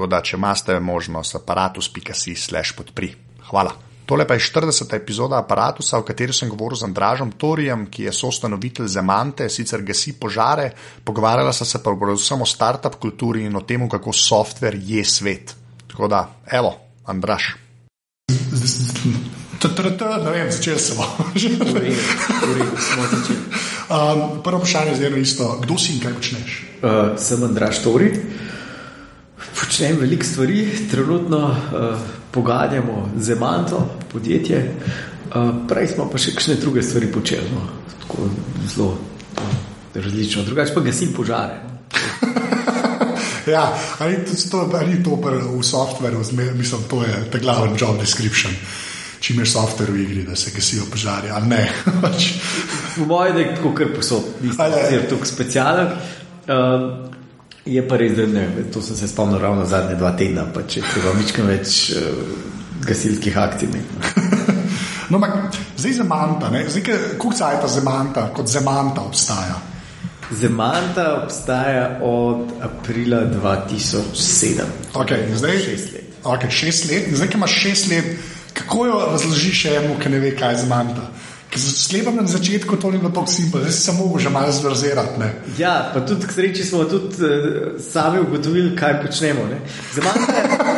Tako da, če imate možnost, aparatus.si slash podpri. Hvala. Tole pa je 40. epizoda aparata, v kateri sem govoril z Andražom Torijem, ki je soustanovitelj Zemante, sicer gasi požare, pogovarjala sta se pa predvsem o start-up kulturi in o tem, kako softver je svet. Tako da, evo, Andraž. Ne vem, začeli smo. Um, prvo vprašanje je zelo isto. Kdo si in kaj počneš? Uh, sem Andraš Tori počnem veliko stvari, trenutno uh, pogajanjamo z Emanto, podjetje, uh, prej smo pa še kakšne druge stvari počeli, no, tako zelo uh, različno, drugače pa gasim požare. Ja, ali to, ali to v softveru, mislim, to je ta glavni job description. Če imaš softver v igri, da se gasijo požari, ali ne. Pač. v mojem je tako, kar posod, nisem tako specialen. Uh, Je pa res, da ne, to sem se spomnil ravno zadnje dva tedna, pa če treba mičkam več uh, gasilskih akcij. no, mak, zdaj zemanta, zdaj kako se ta zemanta, kot zemanta obstaja? Zemanta obstaja od aprila 2007. Okay, zdaj, šest let. Okay, šest let. Zdaj, ki imaš šest let, kako jo razložiš enemu, ki ne ve, kaj je zemanta? Slepam na začetku, to ni bilo tako simpel, zdaj samo že malo zvrzirati. Ja, pa tudi k sreči smo tudi uh, sami ugotovili, kaj počnemo. Zamahne.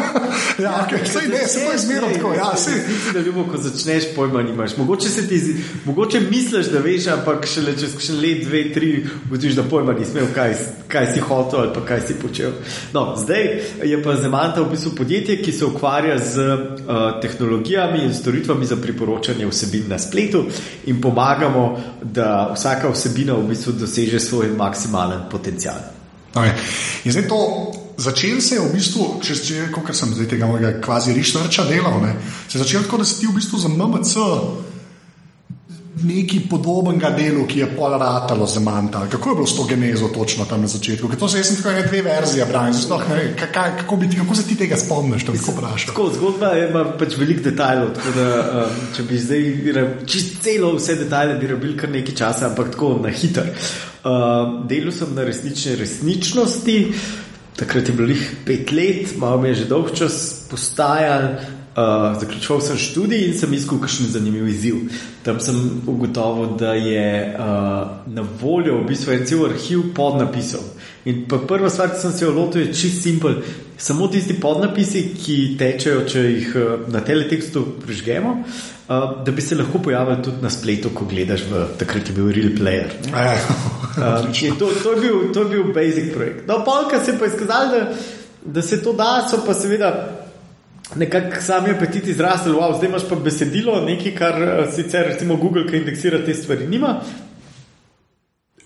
Ja, okay. sej, ne, se pa izmerno tako. Ja, se ti zdi, da ljubo, ko začneš, pojma nimaš. Mogoče, ti, mogoče misliš, da veš, ampak šele čez še let, dve, tri, ugotoviš, da pojma nisi imel, kaj, kaj si hotel ali kaj si počel. No, zdaj je pa Zemanta v bistvu podjetje, ki se ukvarja z uh, tehnologijami in storitvami za priporočanje vsebin na spletu in pomagamo, da vsaka vsebina v bistvu doseže svoj maksimalen potencial. Okay. Začel se je v bistvu, če če kot sem zdaj tega mojega kvazi rišarča delal, ne, se je začel tako, da si ti v bistvu za MMC nekaj podobnega delu, ki je pol ratalo za manta. Kako je bilo s to genezo točno tam na začetku? Ker to se jaz sem tako dve verzije branil, sploh ne vem, kako, kako se ti tega spomniš, da bi se vprašal. Tako, zgodba ima pač veliko detajlov, tako da um, če bi zdaj čist celo vse detajle, bi rabili kar nekaj časa, ampak tako na hiter. Um, delal sem na resnične resničnosti. Takrat je bilo jih pet let, malo mi je že dolg čas postajal, Uh, zaključoval sem študij in sem iskal kakšen zanimiv izziv. Tam sem ugotovil, da je uh, na voljo v bistvu en cel arhiv podnapisov. In prva stvar, ki sem se jo lotil, je čist simpel. Samo tisti podnapisi, ki tečejo, če jih uh, na teletekstu prižgemo, uh, da bi se lahko pojavili tudi na spletu, ko gledaš v takrat je bil Real Player. uh, to, to, je bil, to je bil basic projekt. No, polka se pa je izkazalo, da, da se to da, so pa seveda nekako sami apetit izrastel, wow, zdaj imaš pa besedilo, nekaj, kar eh, sicer recimo Google, ki indeksira te stvari, nima.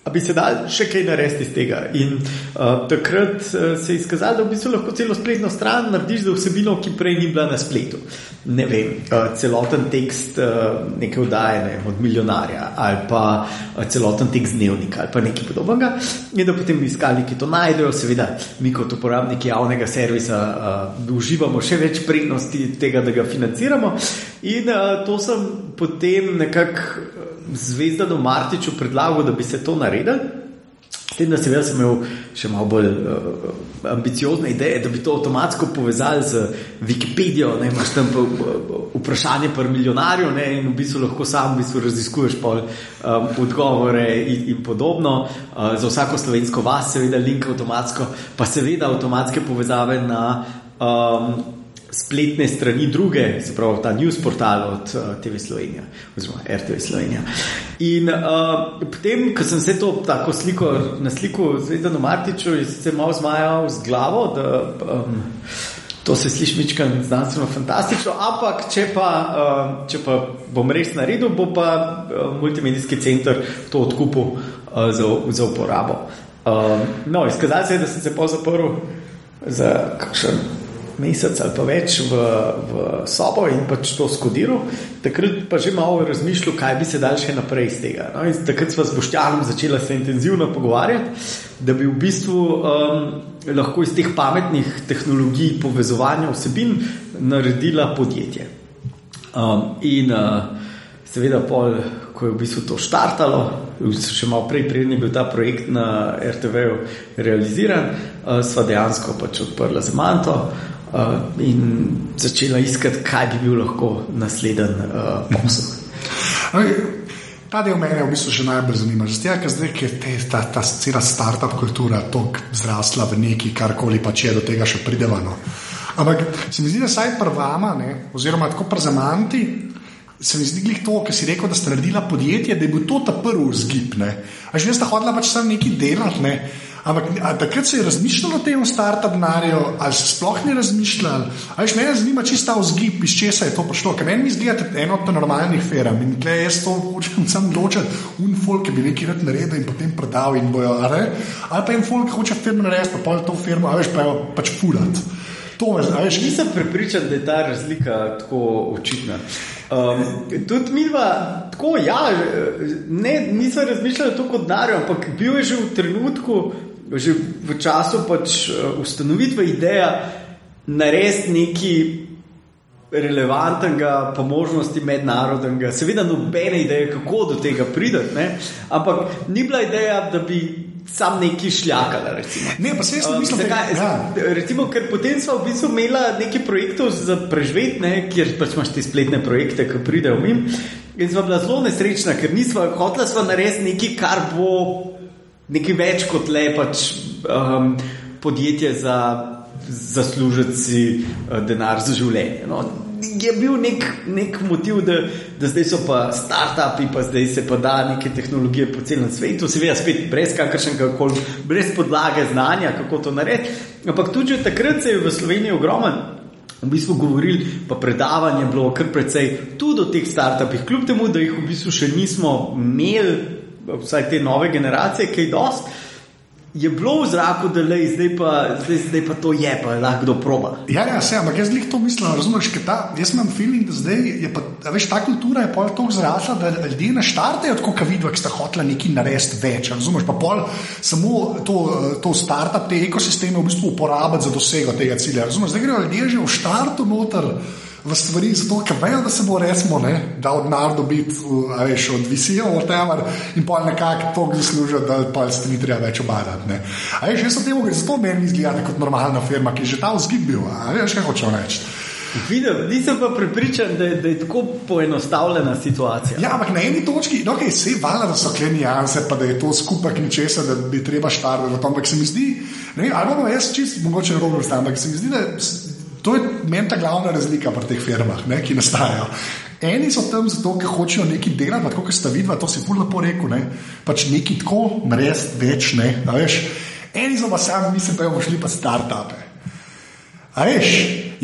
A bi se dal še kaj narediti iz tega? In uh, takrat uh, se je izkazalo, da v bistvu lahko celo spletno stran narediš za vsebino, ki prej ni bila na spletu. Ne vem, uh, celoten tekst uh, neke vdaje ne, od milijonarja ali pa uh, celoten tekst dnevnika ali pa nekaj podobnega. In da potem iskali, ki to najdejo, seveda mi kot uporabniki javnega servisa uh, uživamo še več prednosti tega, da ga financiramo. In uh, to sem potem nekako zvezdano Martiču predlagal, da bi se to naredil. S tem, da sem imel še malo bolj uh, ambiciozne ideje, da bi to avtomatsko povezali z Wikipedijo, da imaš tam pa, uh, vprašanje par milijonarjev ne, in v bistvu lahko sam v bistvu raziskuješ pol, um, odgovore in, in podobno. Uh, za vsako slovensko vas, seveda, link avtomatsko, pa seveda avtomatske povezave na um, spletne strani druge, se pravi ta news portal od uh, TV Slovenija, oziroma RTV Slovenija. In uh, potem, ko sem se to tako sliko na sliku Zvezdano Martiču, se malo zmajal z glavo, da um, to se sliši mičkan znanstveno fantastično, ampak če pa, um, če pa bom res naredil, bo pa uh, multimedijski center to odkupil uh, za, za uporabo. Um, no, izkazalo se je, da sem se pa zaprl za kakšen mesec ali pa več v, v sobo in pač to skodiral, takrat pa že malo razmišljal, kaj bi se dal še naprej iz tega. No? Takrat smo s Boštjanom začeli se intenzivno pogovarjati, da bi v bistvu um, lahko iz teh pametnih tehnologij povezovanja vsebin naredila podjetje. Um, in uh, seveda, pol, ko je v bistvu to štartalo, še malo prej, preden je bil ta projekt na RTV-ju realiziran, uh, sva dejansko pač odprla za manto uh, in začela iskati, kaj bi bil lahko naslednji uh, posel. Ta del mene v bistvu še najbolj zanima, zato ker zdaj je te, ta, ta cela start-up kultura tako zrasla v neki karkoli, pa če do tega še pridevano. Ampak se mi zdi, da saj prvama, ne, oziroma tako prezamanti, se mi zdi glih to, ker si rekel, da ste naredila podjetje, da je bil to ta prvi vzgib. A že ste hodila pač samo nekaj delati. Ne? Ampak takrat se je razmišljalo o tem startup denarju, ali se sploh ni razmišljalo. Ali me zanima, če ta vzgib, iz česa je to prišlo. Ker meni zgleda eno od normalnih ferm in tukaj jaz to hočem sam ločiti, un folk, ki bi nekaj rad naredil in potem prodal in bojo. Ali, ali pa en folk hoče firmo narediti, pa pol to firmo, ali pa jo pač fulat. To me zdaj. Nisem prepričan, da je ta razlika tako očitna. Um, tudi mi dva, tako ja, ne, nisem razmišljal tako kot Dario, ampak bil je že v trenutku, že v času pač eh, ustanovitve ideja narediti nekaj relevantnega, pa možnosti mednarodnega, seveda nobene ideje, kako do tega prideti, ampak ni bila ideja, da bi. Sam neki šljakala. Recimo. Ne, pa se jaz ne mislim, da je to. Recimo, ker potem smo v bistvu imeli nekaj projektov za preživeti, ne, kjer pač imaš te spletne projekte, ki pridejo njim. In smo bila zelo nesrečna, ker nismo hotela narediti nekaj, kar bo nekaj več kot le pač um, podjetje za zaslužiti si uh, denar za življenje. No. Je bil nek, nek motiv, da, da zdaj so pa start-upi, pa zdaj se pa da neke tehnologije po celem svetu, seveda spet brez kakršnega koli, brez podlage znanja, kako to narediti. Ampak tudi takrat se je v Sloveniji ogromno. V bistvu govorili, pa predavanje je bilo kar precej tudi o teh startupih, kljub temu, da jih v bistvu še nismo imeli vsaj te nove generacije, ki je dost. Je bilo v zraku, da le zdaj pa, zdaj, zdaj pa to je, pa lahko kdo proba. Ja, ja, se, ampak jaz jih to mislim, razumeš, ker ta, jaz imam feeling, da zdaj je pa, veš, ta kultura je pol tako zrasla, da ljudje ne štartajo tako, kot vidijo, ki sta hotela nekaj narediti več. Razumeš, pa pol samo to, to startup, te ekosisteme v bistvu uporabiti za dosego tega cilja. Razumeš, zdaj grejo ljudje že v štartu noter v stvari, zato ker vejo, da se bo resmo, ne, da od naroda biti, veš, od visijo, tega in pa nekako to zaslužijo, da pa se ni treba več obadati. Veš, jaz sem temu, zato meni izgleda kot normalna firma, ki je že ta vzgib bil, veš, kaj hočeš reči. Videl, nisem pa pripričan, da je, da je tako poenostavljena situacija. Ja, ampak na eni točki, no, okay, se je valjda, da so kleni janse, pa da je to skupaj ničesar, da bi treba štartati. Ampak se mi zdi, ne, ali bomo jaz čist, mogoče robo vstam, ampak se mi zdi, da To je meni ta glavna razlika pri teh firmah, ne, ki nastajajo. Eni so tam zato, ker hočejo nekaj delati, kot ste videli, to si pur lepo rekel, ne, pač nekaj tako, res več ne. Eni so pa sami, mislim, da bomo šli pa start-upe.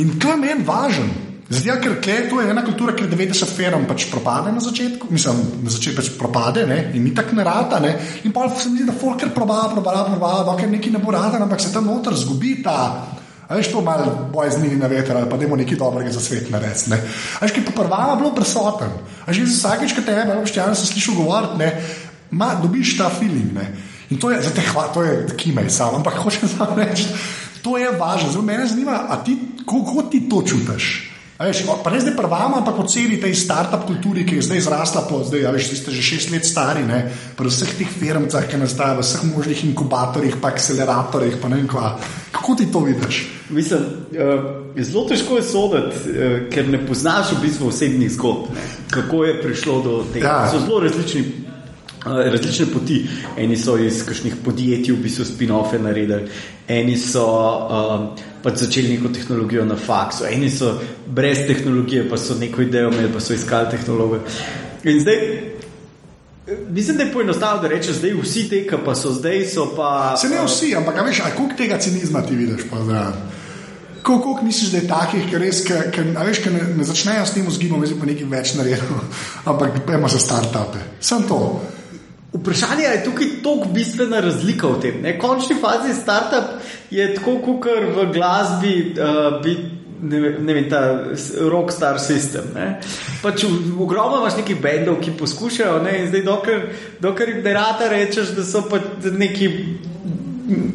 In to je meni važno. Zdaj, ker kle, to je ena kultura, ki 90 firm pač propade na začetku, mislim, na začetku pač propade ne, in ni tako nerata. Ne, in pa se mi zdi, da folk kar proba, proba, proba, dokler nekaj ne bo rada, ampak se tam noter zgubi ta. Veš, to malo boje z njimi na veter, ali pa da imamo nekaj dobrega za svet narediti. Veš, ki pa prvama bilo prisoten. Veš, že vsakeč, ko te je, veš, če si slišal govoriti, ma, dobiš ta feeling. Ne. In to je, za te hvala, to je kimej sam, ampak hočem samo reči, to je važno. Zelo me zanima, a ti, kako ti to čutiš? Veš, pa ne zdaj prvama, ampak po celi tej start-up kulturi, ki je zdaj zrasla, po, zdaj, veš, ste že šest let stari, ne, pri vseh teh firmah, ki nastajajo, v vseh možnih inkubatorjih, pa akceleratorjih, pa ne vem kva. Kako ti to vidiš? Mislim, uh, zelo težko je soditi, uh, ker ne poznaš v bistvu osebnih zgodb, ne, kako je prišlo do tega. Ja. So zelo različni različne poti. Eni so iz kakšnih podjetij, v bistvu spin-offe naredili, eni so um, pač začeli neko tehnologijo na faksu, eni so brez tehnologije, pa so neko idejo imeli, pa so iskali tehnologijo. In zdaj, mislim, da je poenostavljeno, da rečeš, zdaj vsi te, ki pa so zdaj, so pa. Se ne vsi, ampak veš, koliko tega cinizma ti vidiš? pa zraven? Koliko misliš, da je takih, ki res, ki, ki, veš, ki ne, ne začnejo s tem vzgibom, zdaj pa nekaj več naredijo, ampak pojmo za start-upe. Sem to. Vprašanje je tukaj tako bistvena razlika v tem. Ne? Končni fazi startup je tako, kot v glasbi. Uh, bi, Ne, ve- ne vem, ta rockstar sistem. ne. Pač Ogromno imaš nekih bendov, ki poskušajo, ne, in zdaj, dokler, dokler jim ne rata rečeš, da so pač neki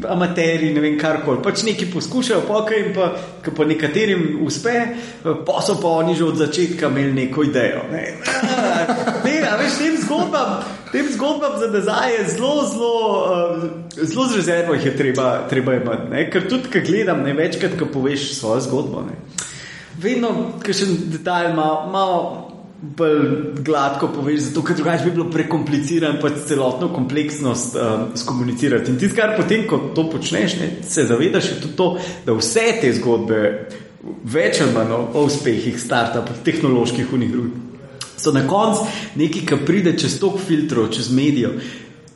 amateri, ne vem, karkoli. Pač neki poskušajo, pokaj in pa, ko pa nekaterim uspe, pa so pa oni že od začetka imeli neko idejo. Ne. Te, a veš, tem zgodbam, tem zgodbam za nazaj je zelo, zelo, uh, zelo z rezervo jih je treba, treba imeti. Ne. Ker tudi, ko gledam, ne večkrat, ko poveš svojo zgodbo. Ne. Vedno, ki še detajl malo, malo bolj gladko poveš, zato ker drugače bi bilo prekompliciran pač celotno kompleksnost um, skomunicirati. In tisto, kar potem, ko to počneš, ne, se zavedaš tudi to, da vse te zgodbe, več ali manj o, o uspehih startupov, tehnoloških unih drugih, so na koncu nekaj, kar pride čez tok filtrov, čez medijev.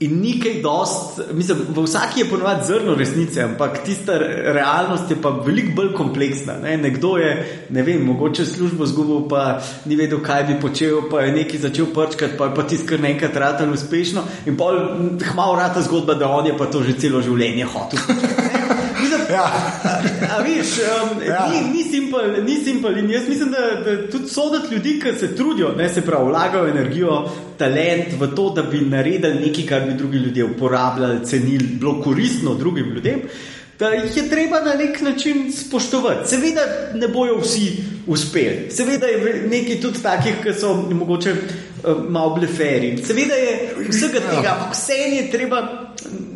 In ni kaj dost, mislim, v vsaki je ponovadi zrno resnice, ampak tista re- realnost je pa veliko bolj kompleksna. Ne? Nekdo je, ne vem, mogoče službo zgubil, pa ni vedel, kaj bi počel, pa je nekaj začel prčkati, pa je pa tiskar nekaj ratan uspešno in pol hmal rata zgodba, da on je pa to že celo življenje hotel. Ja. A, a veš, um, Ja. ni, ni simpel, ni simpel. In jaz mislim, da, da tudi sodati ljudi, ki se trudijo, ne se pravi, vlagajo energijo, talent v to, da bi naredili nekaj, kar bi drugi ljudje uporabljali, cenili, bilo koristno drugim ljudem. Da jih je treba na nek način spoštovati. Seveda ne bojo vsi uspeli, seveda je nekaj tudi takih, ki so mogoče malo bleferi. Seveda je vsega tega, ampak vseeno je treba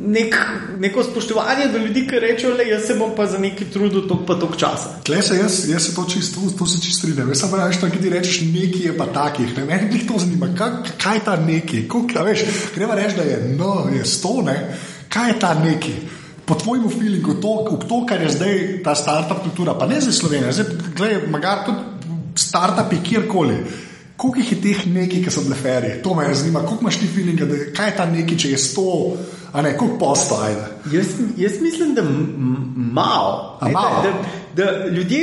nek, neko spoštovanje do ljudi, ki rečejo, da jaz se bom pa za nekaj trudil, tok pa tok časa. Tle se jaz, jaz se to čisto, to se čisto strinjam. Jaz samo rečem, da ti rečeš, nekaj je pa takih. Ne, meni jih to zanima, kaj, kaj je ta neki. Gremo reči, da je no, je sto, ne? kaj je ta neki. Po tvojem feelingu, to, v to, kar je zdaj ta startup kultura, pa ne za Slovenijo, zdaj gledaj, magar tudi startupi kjerkoli. Koliko jih je teh neki, ki so bile feri? To me zanima, koliko imaš ti feeling, da kaj je ta neki, če je sto, a ne, koliko posto ajde. Jaz, jaz mislim, da malo. Ne, malo? Da, da, da ljudje,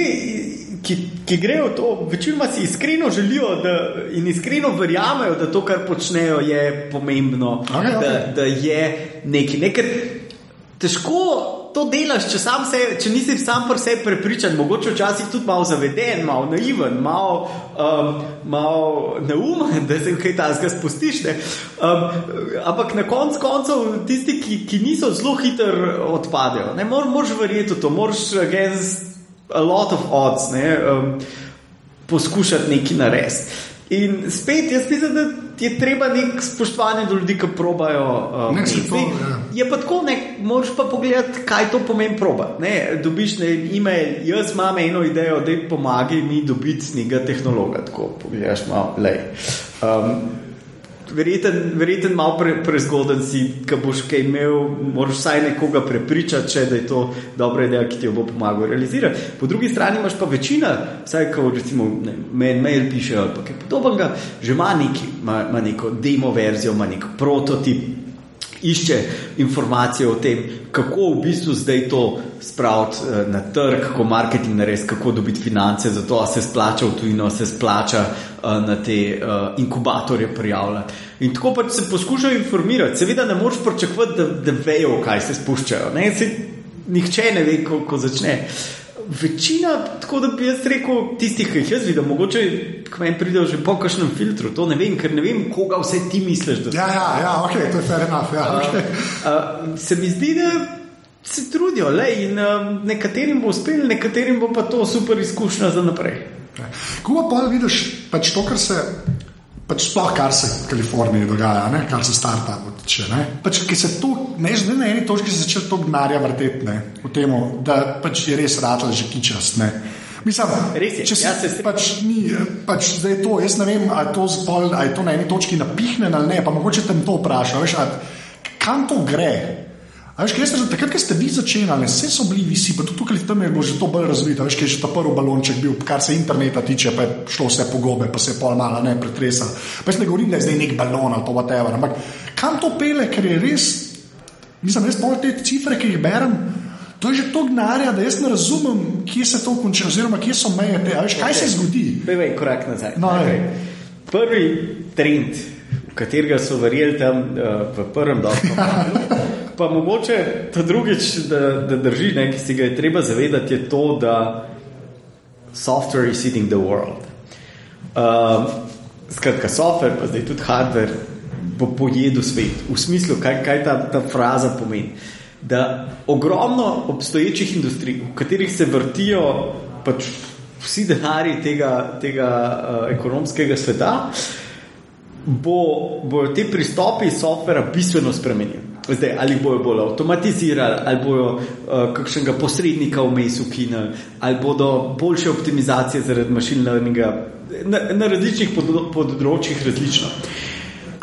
ki, ki grejo to, večinoma si iskreno želijo da, in iskreno verjamejo, da to, kar počnejo, je pomembno, okej. Da, da je nekaj. nekaj težko to delaš, če, sam se, če nisi sam pri sebi prepričan, mogoče včasih tudi malo zaveden, malo naiven, malo, um, malo neumen, da se kaj takega spustiš. ne. Um, ampak na koncu koncev tisti, ki, ki niso zelo hitro odpadejo. Ne Mor, moraš verjeti v to, moraš against a lot of odds. Ne, um, poskušati nekaj narediti. In spet, jaz mislim, da je treba nek spoštovanje do ljudi, ki probajo. Ne, saj in to, ja. Je pa tako, ne, moraš pa pogledati, kaj to pomeni proba. Ne, dobiš ne, e-mail, jaz imam eno idejo, da pomagaj mi dobiti nekega tehnologa. Tako pogledaš malo, lej. Um, Verjeten, verjeten malo pre, prezgoden si, ki boš kaj imel, moraš vsaj nekoga prepričati, če, da je to dobra ideja, ki ti jo bo pomagal realizirati. Po drugi strani imaš pa večina, vsaj ko recimo ne, mail, mail piše ali kaj podobnega, že ima, neki, ima, ima neko demo verzijo, ima nek prototip, išče informacije o tem, kako v bistvu zdaj to spraviti eh, na trg, kako marketing narediti, kako dobiti finance za to, a se splača v tujino, se splača eh, na te uh, inkubatorje prijavljati. In tako pač se poskušajo informirati. Seveda ne moreš pričakovati, da, da vejo, kaj se spuščajo. Ne? Se, nihče ne ve, ko, ko začne. Večina, tako da bi jaz rekel, tistih, ki jih jaz vidim, mogoče k meni pridejo že po kakšnem filtru, to ne vem, ker ne vem, koga vse ti misliš, Ja, ja, ja, ok, to je fair enough. Ja, okay. Uh, se mi zdi, da se trudijo, le, in um, nekaterim bo uspelo, nekaterim bo pa to super izkušnja za naprej. Ko pa vidiš pač to, kar se. Pač sploh, kar se v Kaliforniji dogaja, ne? kar se startup tiče. ne. Pač, ki se to, ne, že na eni točki se začne to gnarja vrteti, ne, v tem, da pač je res rado že kičast. Ne. Mislim, Res je, če se, jaz se strinjam. pač ni, pač zdaj to, jaz ne vem, ali je to, zpol, ali je to na eni točki napihnjeno ali ne, pa mogoče te to a, kam to gre. A Veš, kaj ste že takrat, ko ste vi začenjali, vse so bili visi, pa tudi tukaj tam je bilo že to bolj razvito, veš, kaj je že ta prvi balonček bil, kar se interneta tiče, pa je šlo vse po gobe, pa se je pol mala ne pretresa. Pa jaz ne govorim, da je zdaj nek balon ali pa whatever, ampak kam to pele, ker je res, mislim, res pol te cifre, ki jih berem. To je že to gnarja, da jaz ne razumem, kje se to konča, oziroma kje so meje te. a Veš, kaj se zgodi? Pevej, korak nazaj. No, ej. Prvi trend, v katerega so verjeli tam uh, v prvem domu, pa mogoče ta drugič, da, da drži, ne, ki se ga je treba zavedati, je to, da software is eating the world. Uh, skratka, software, pa zdaj tudi hardware, bo pojedel svet. V smislu, kaj, kaj ta, ta fraza pomeni. Da ogromno obstoječih industrij, v katerih se vrtijo pač vsi denari tega, tega uh, ekonomskega sveta, bo, bojo te pristopi softvera bistveno spremenili. Zdaj, ali bojo bolj avtomatizirali, ali bojo uh, kakšnega posrednika vmes ukinili, ali bodo boljše optimizacije zaradi machine learninga na, na različnih pod, področjih različno.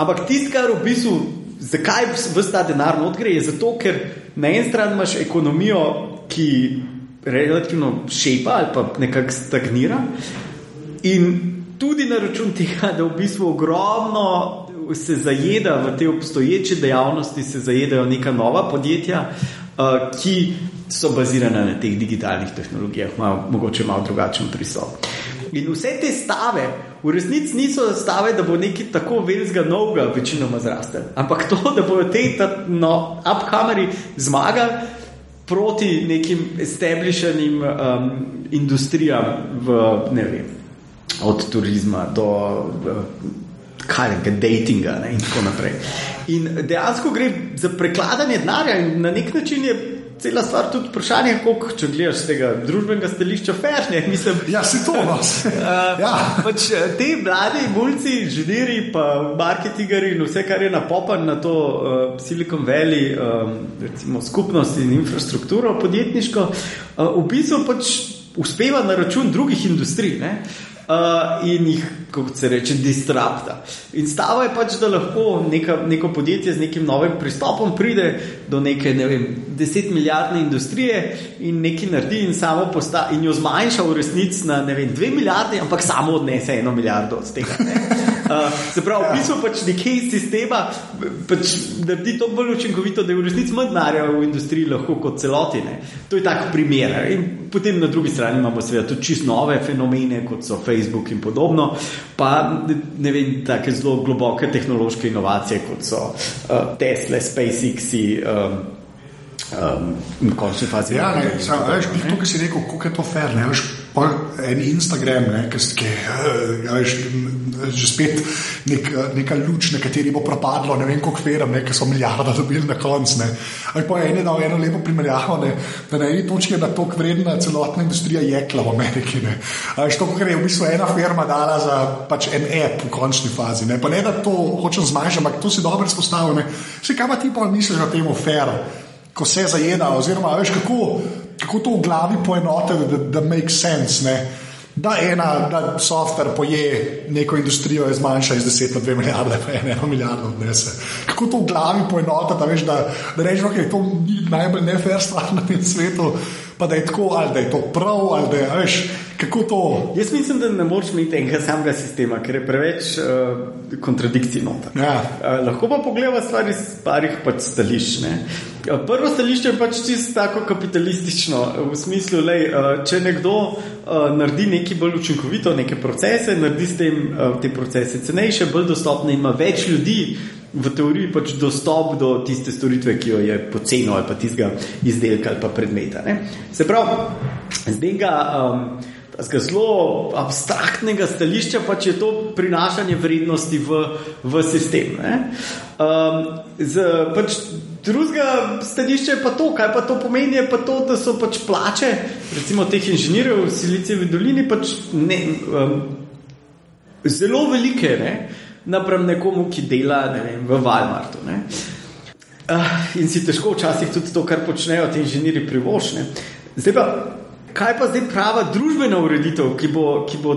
Ampak tisto, kar v bistvu, zakaj vse ta denar not gre, je zato, ker na eni strani imaš ekonomijo, ki relativno šepa ali pa nekako stagnira, in tudi na račun tega, da v bistvu ogromno se zajeda v te obstoječe dejavnosti, se zajedajo neka nova podjetja, uh, ki so bazirana na teh digitalnih tehnologijah, malo, mogoče malo drugačen pristop. In vse te stave, v resnici niso stave, da bo nekaj tako velikega novega večinoma zrastel, ampak to, da bodo te no, upkameri zmagali proti nekim establishenim um, industrijam v ne vem od turizma do kajnega datinga ne, in tako naprej. In dejansko gre za prekladanje denarja in na nek način je cela stvar tudi vprašanje, koliko, če gledaš z tega družbenega stališča, ferne, mislim. Ja, si to vas. ja. pač, te mladi mulci, inženirji, pa marketingari in vse, kar je napopan na to uh, Silicon Valley, um, recimo skupnost in infrastrukturo podjetniško, uh, v bistvu pač uspeva na račun drugih industrij. Ne? Uh, in jih, kako se reče, disrupta. In stava je pač, da lahko neka, neko podjetje z nekim novim pristopom pride do neke, ne vem, deset milijardne industrije in nekaj naredi in samo posta in jo zmanjša v resnici na, ne vem, dve milijarde, ampak samo odnese eno milijardo od tega. Ne? Uh, se pravi, v bistvu pač nekaj iz sistema pač naredi to bolj učinkovito, da je v resnici manj denarja v industriji lahko kot celoti. Ne? To je tak primer. In potem na drugi strani imamo seveda tudi čist nove fenomene, kot so Facebook in podobno, pa ne vem, take zelo globoke tehnološke inovacije, kot so uh, Tesla, SpaceX. Um, Um, v končni fazi. Ja, ne, sam, veš, to, kar si rekel, kako je to fair. Ne, veš, en Instagram, ne, ki je ja, veš, že spet nek, neka luč, na kateri bo propadlo, ne vem, koliko firm, ki so milijarde dobili na koncu. Ali pa eno dal eno lepo primerjavo, ne, da na eni točki je da toliko vredna celotna industrija jekla v Ameriki. Ne. A veš, to, kar je v bistvu ena firma dala za pač en app v končni fazi. Ne, pa ne da to hočem zmanjšati, ampak to si dobro izpostavil. Vse, kaj pa ti pa misliš o tem, fair? ko se zajeda, oziroma veš, kako, kako to v glavi poenotiti, da, da make sense. Ne? Da ena, da softver poje neko industrijo, je zmanjša iz 10 na 2 milijarde, pa ena milijarda odnese. Kako to v glavi poenotiti, veš, da, da rečeš, da je to najbolj nefer stvar na tem svetu, pa da je tako, ali da je to prav, ali da je, veš, kako to. Jaz mislim, da ne moreš imeti enega samega sistema, ker je preveč uh, kontradikcij noter. Ja. Uh, lahko pa pogledamo stvar iz parih pač stališč. Ne? Uh, prvo stališče je pač čisto tako kapitalistično, v smislu, da uh, če nekdo uh, naredi nekaj bolj učinkovito, neke procese, naredi s tem uh, te procese cenejše, bolj dostopne, ima več ljudi. V teoriji pač dostop do tiste storitve, ki jo je poceno ali pa tistega izdelka ali pa predmeta. Ne? Se pravi, zdaj ga. Um, zelo abstraktnega stališča, pa je to prinašanje vrednosti v, v sistem. Um, z pač drugega stališča je pa to, kaj pa to pomeni, je pa to, da so pač plače, recimo teh inženirjev v Silicijevi dolini, pač ne, um, zelo velike, ne, napram nekomu, ki dela ne vem, v Walmartu. Ne. Uh, in si težko včasih tudi to, kar počnejo ti inženirji, privošne. Zdaj pa kaj pa zdaj prava družbena ureditev, ki bo, ki bo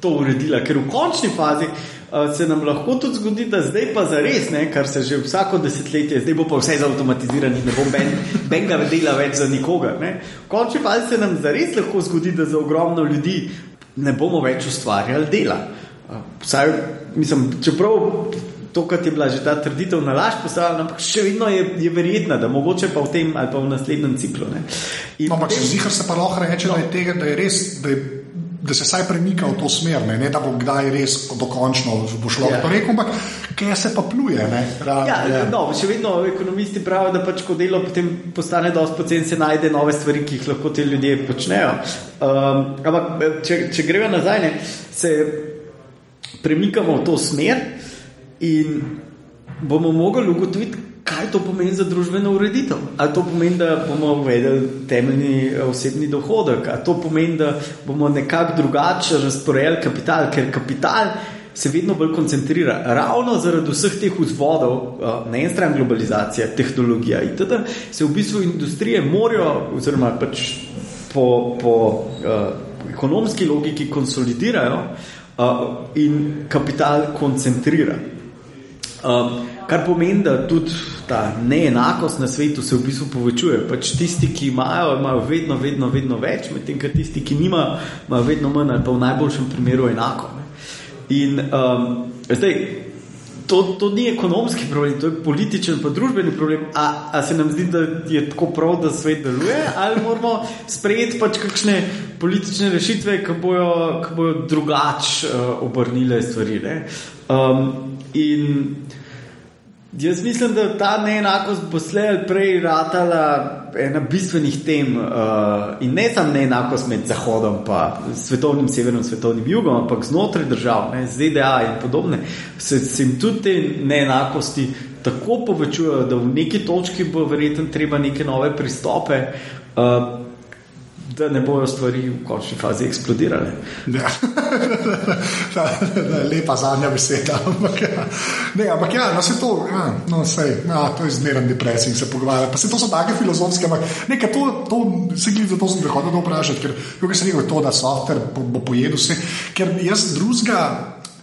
to uredila? Ker v končni fazi uh, se nam lahko tudi zgodi, da zdaj pa za res, kar se že vsako desetletje, zdaj bo pa vse zautomatizirano, ne bo ben, benga dela več za nikogar. Ne. V končni fazi se nam za res lahko zgodi, da za ogromno ljudi ne bomo več ustvarjali dela. Uh, vsaj, mislim, čeprav to, kar je bila že ta trditev na laž postavljena, ampak še vedno je, je verjetna, da mogoče pa v tem ali pa v naslednjem ciklu. Ne. In No, ampak potem- zihar se pa lahko reče, da, je tega, da je res. Da je Da se vsaj premika v to smer, ne, ne da bo kdaj res dokončno šlo Ja. ja. to reko, ampak kaj se pa pluje. Ne, realno, Ja, ja. no, še vedno ekonomisti pravijo, da pač, ko delo potem postane dosti poceni, se najde nove stvari, ki jih lahko ti ljudje počnejo. Um, ampak, če, če gremo nazaj, ne, se premikamo v to smer in bomo mogli ugotoviti, kaj to pomeni za družbeno ureditev. Ali to pomeni, da bomo uvedli temeljni eh, osebni dohodek, ali to pomeni, da bomo nekako drugače razporejali kapital, ker kapital se vedno bolj koncentrira. Ravno zaradi vseh teh vzvodov, eh, na eni strani globalizacija, tehnologija itd., se v bistvu industrije morajo, oziroma pač po, po uh, ekonomski logiki konsolidirajo uh, in kapital koncentrira. Um, kar pomeni, da tudi ta neenakost na svetu se v bistvu povečuje. Pač tisti, ki imajo, imajo vedno, vedno, vedno več, medtem ko tisti, ki nimajo, imajo vedno manj, ali pa v najboljšem primeru enako. Ne. In um, zdaj, to, to ni ekonomski problem, to je političen, pa družbeni problem. A, a se nam zdi, da je tako prav, da svet deluje, ali moramo sprejeti pač kakšne politične rešitve, ki bojo, ki bojo drugače uh, obrnile stvari. ne. Um, in Jaz mislim, da ta neenakost bo slej ali prej ratala ena bistvenih tem uh, in ne samo neenakost med Zahodom in svetovnim severom, svetovnim jugom, ampak znotraj držav, ne, ZDA in podobne, se, se jim tudi te neenakosti tako povečujejo, da v neki točki bo verjetno treba neke nove pristope, uh, da ne bojo stvari v končni fazi eksplodirale. Ja. Lepa zadnja beseda. Ampak ja, ne, ampak ja no, se to, ja, no, sej, ja, to je zmeren depresij se pogovarjati. Pa se to so take filozofske, ampak nekaj to, to se glede za to sem prihodil to vprašati, ker kot sem rekel, to, da softver bo, bo pojedel vse, ker jaz drugega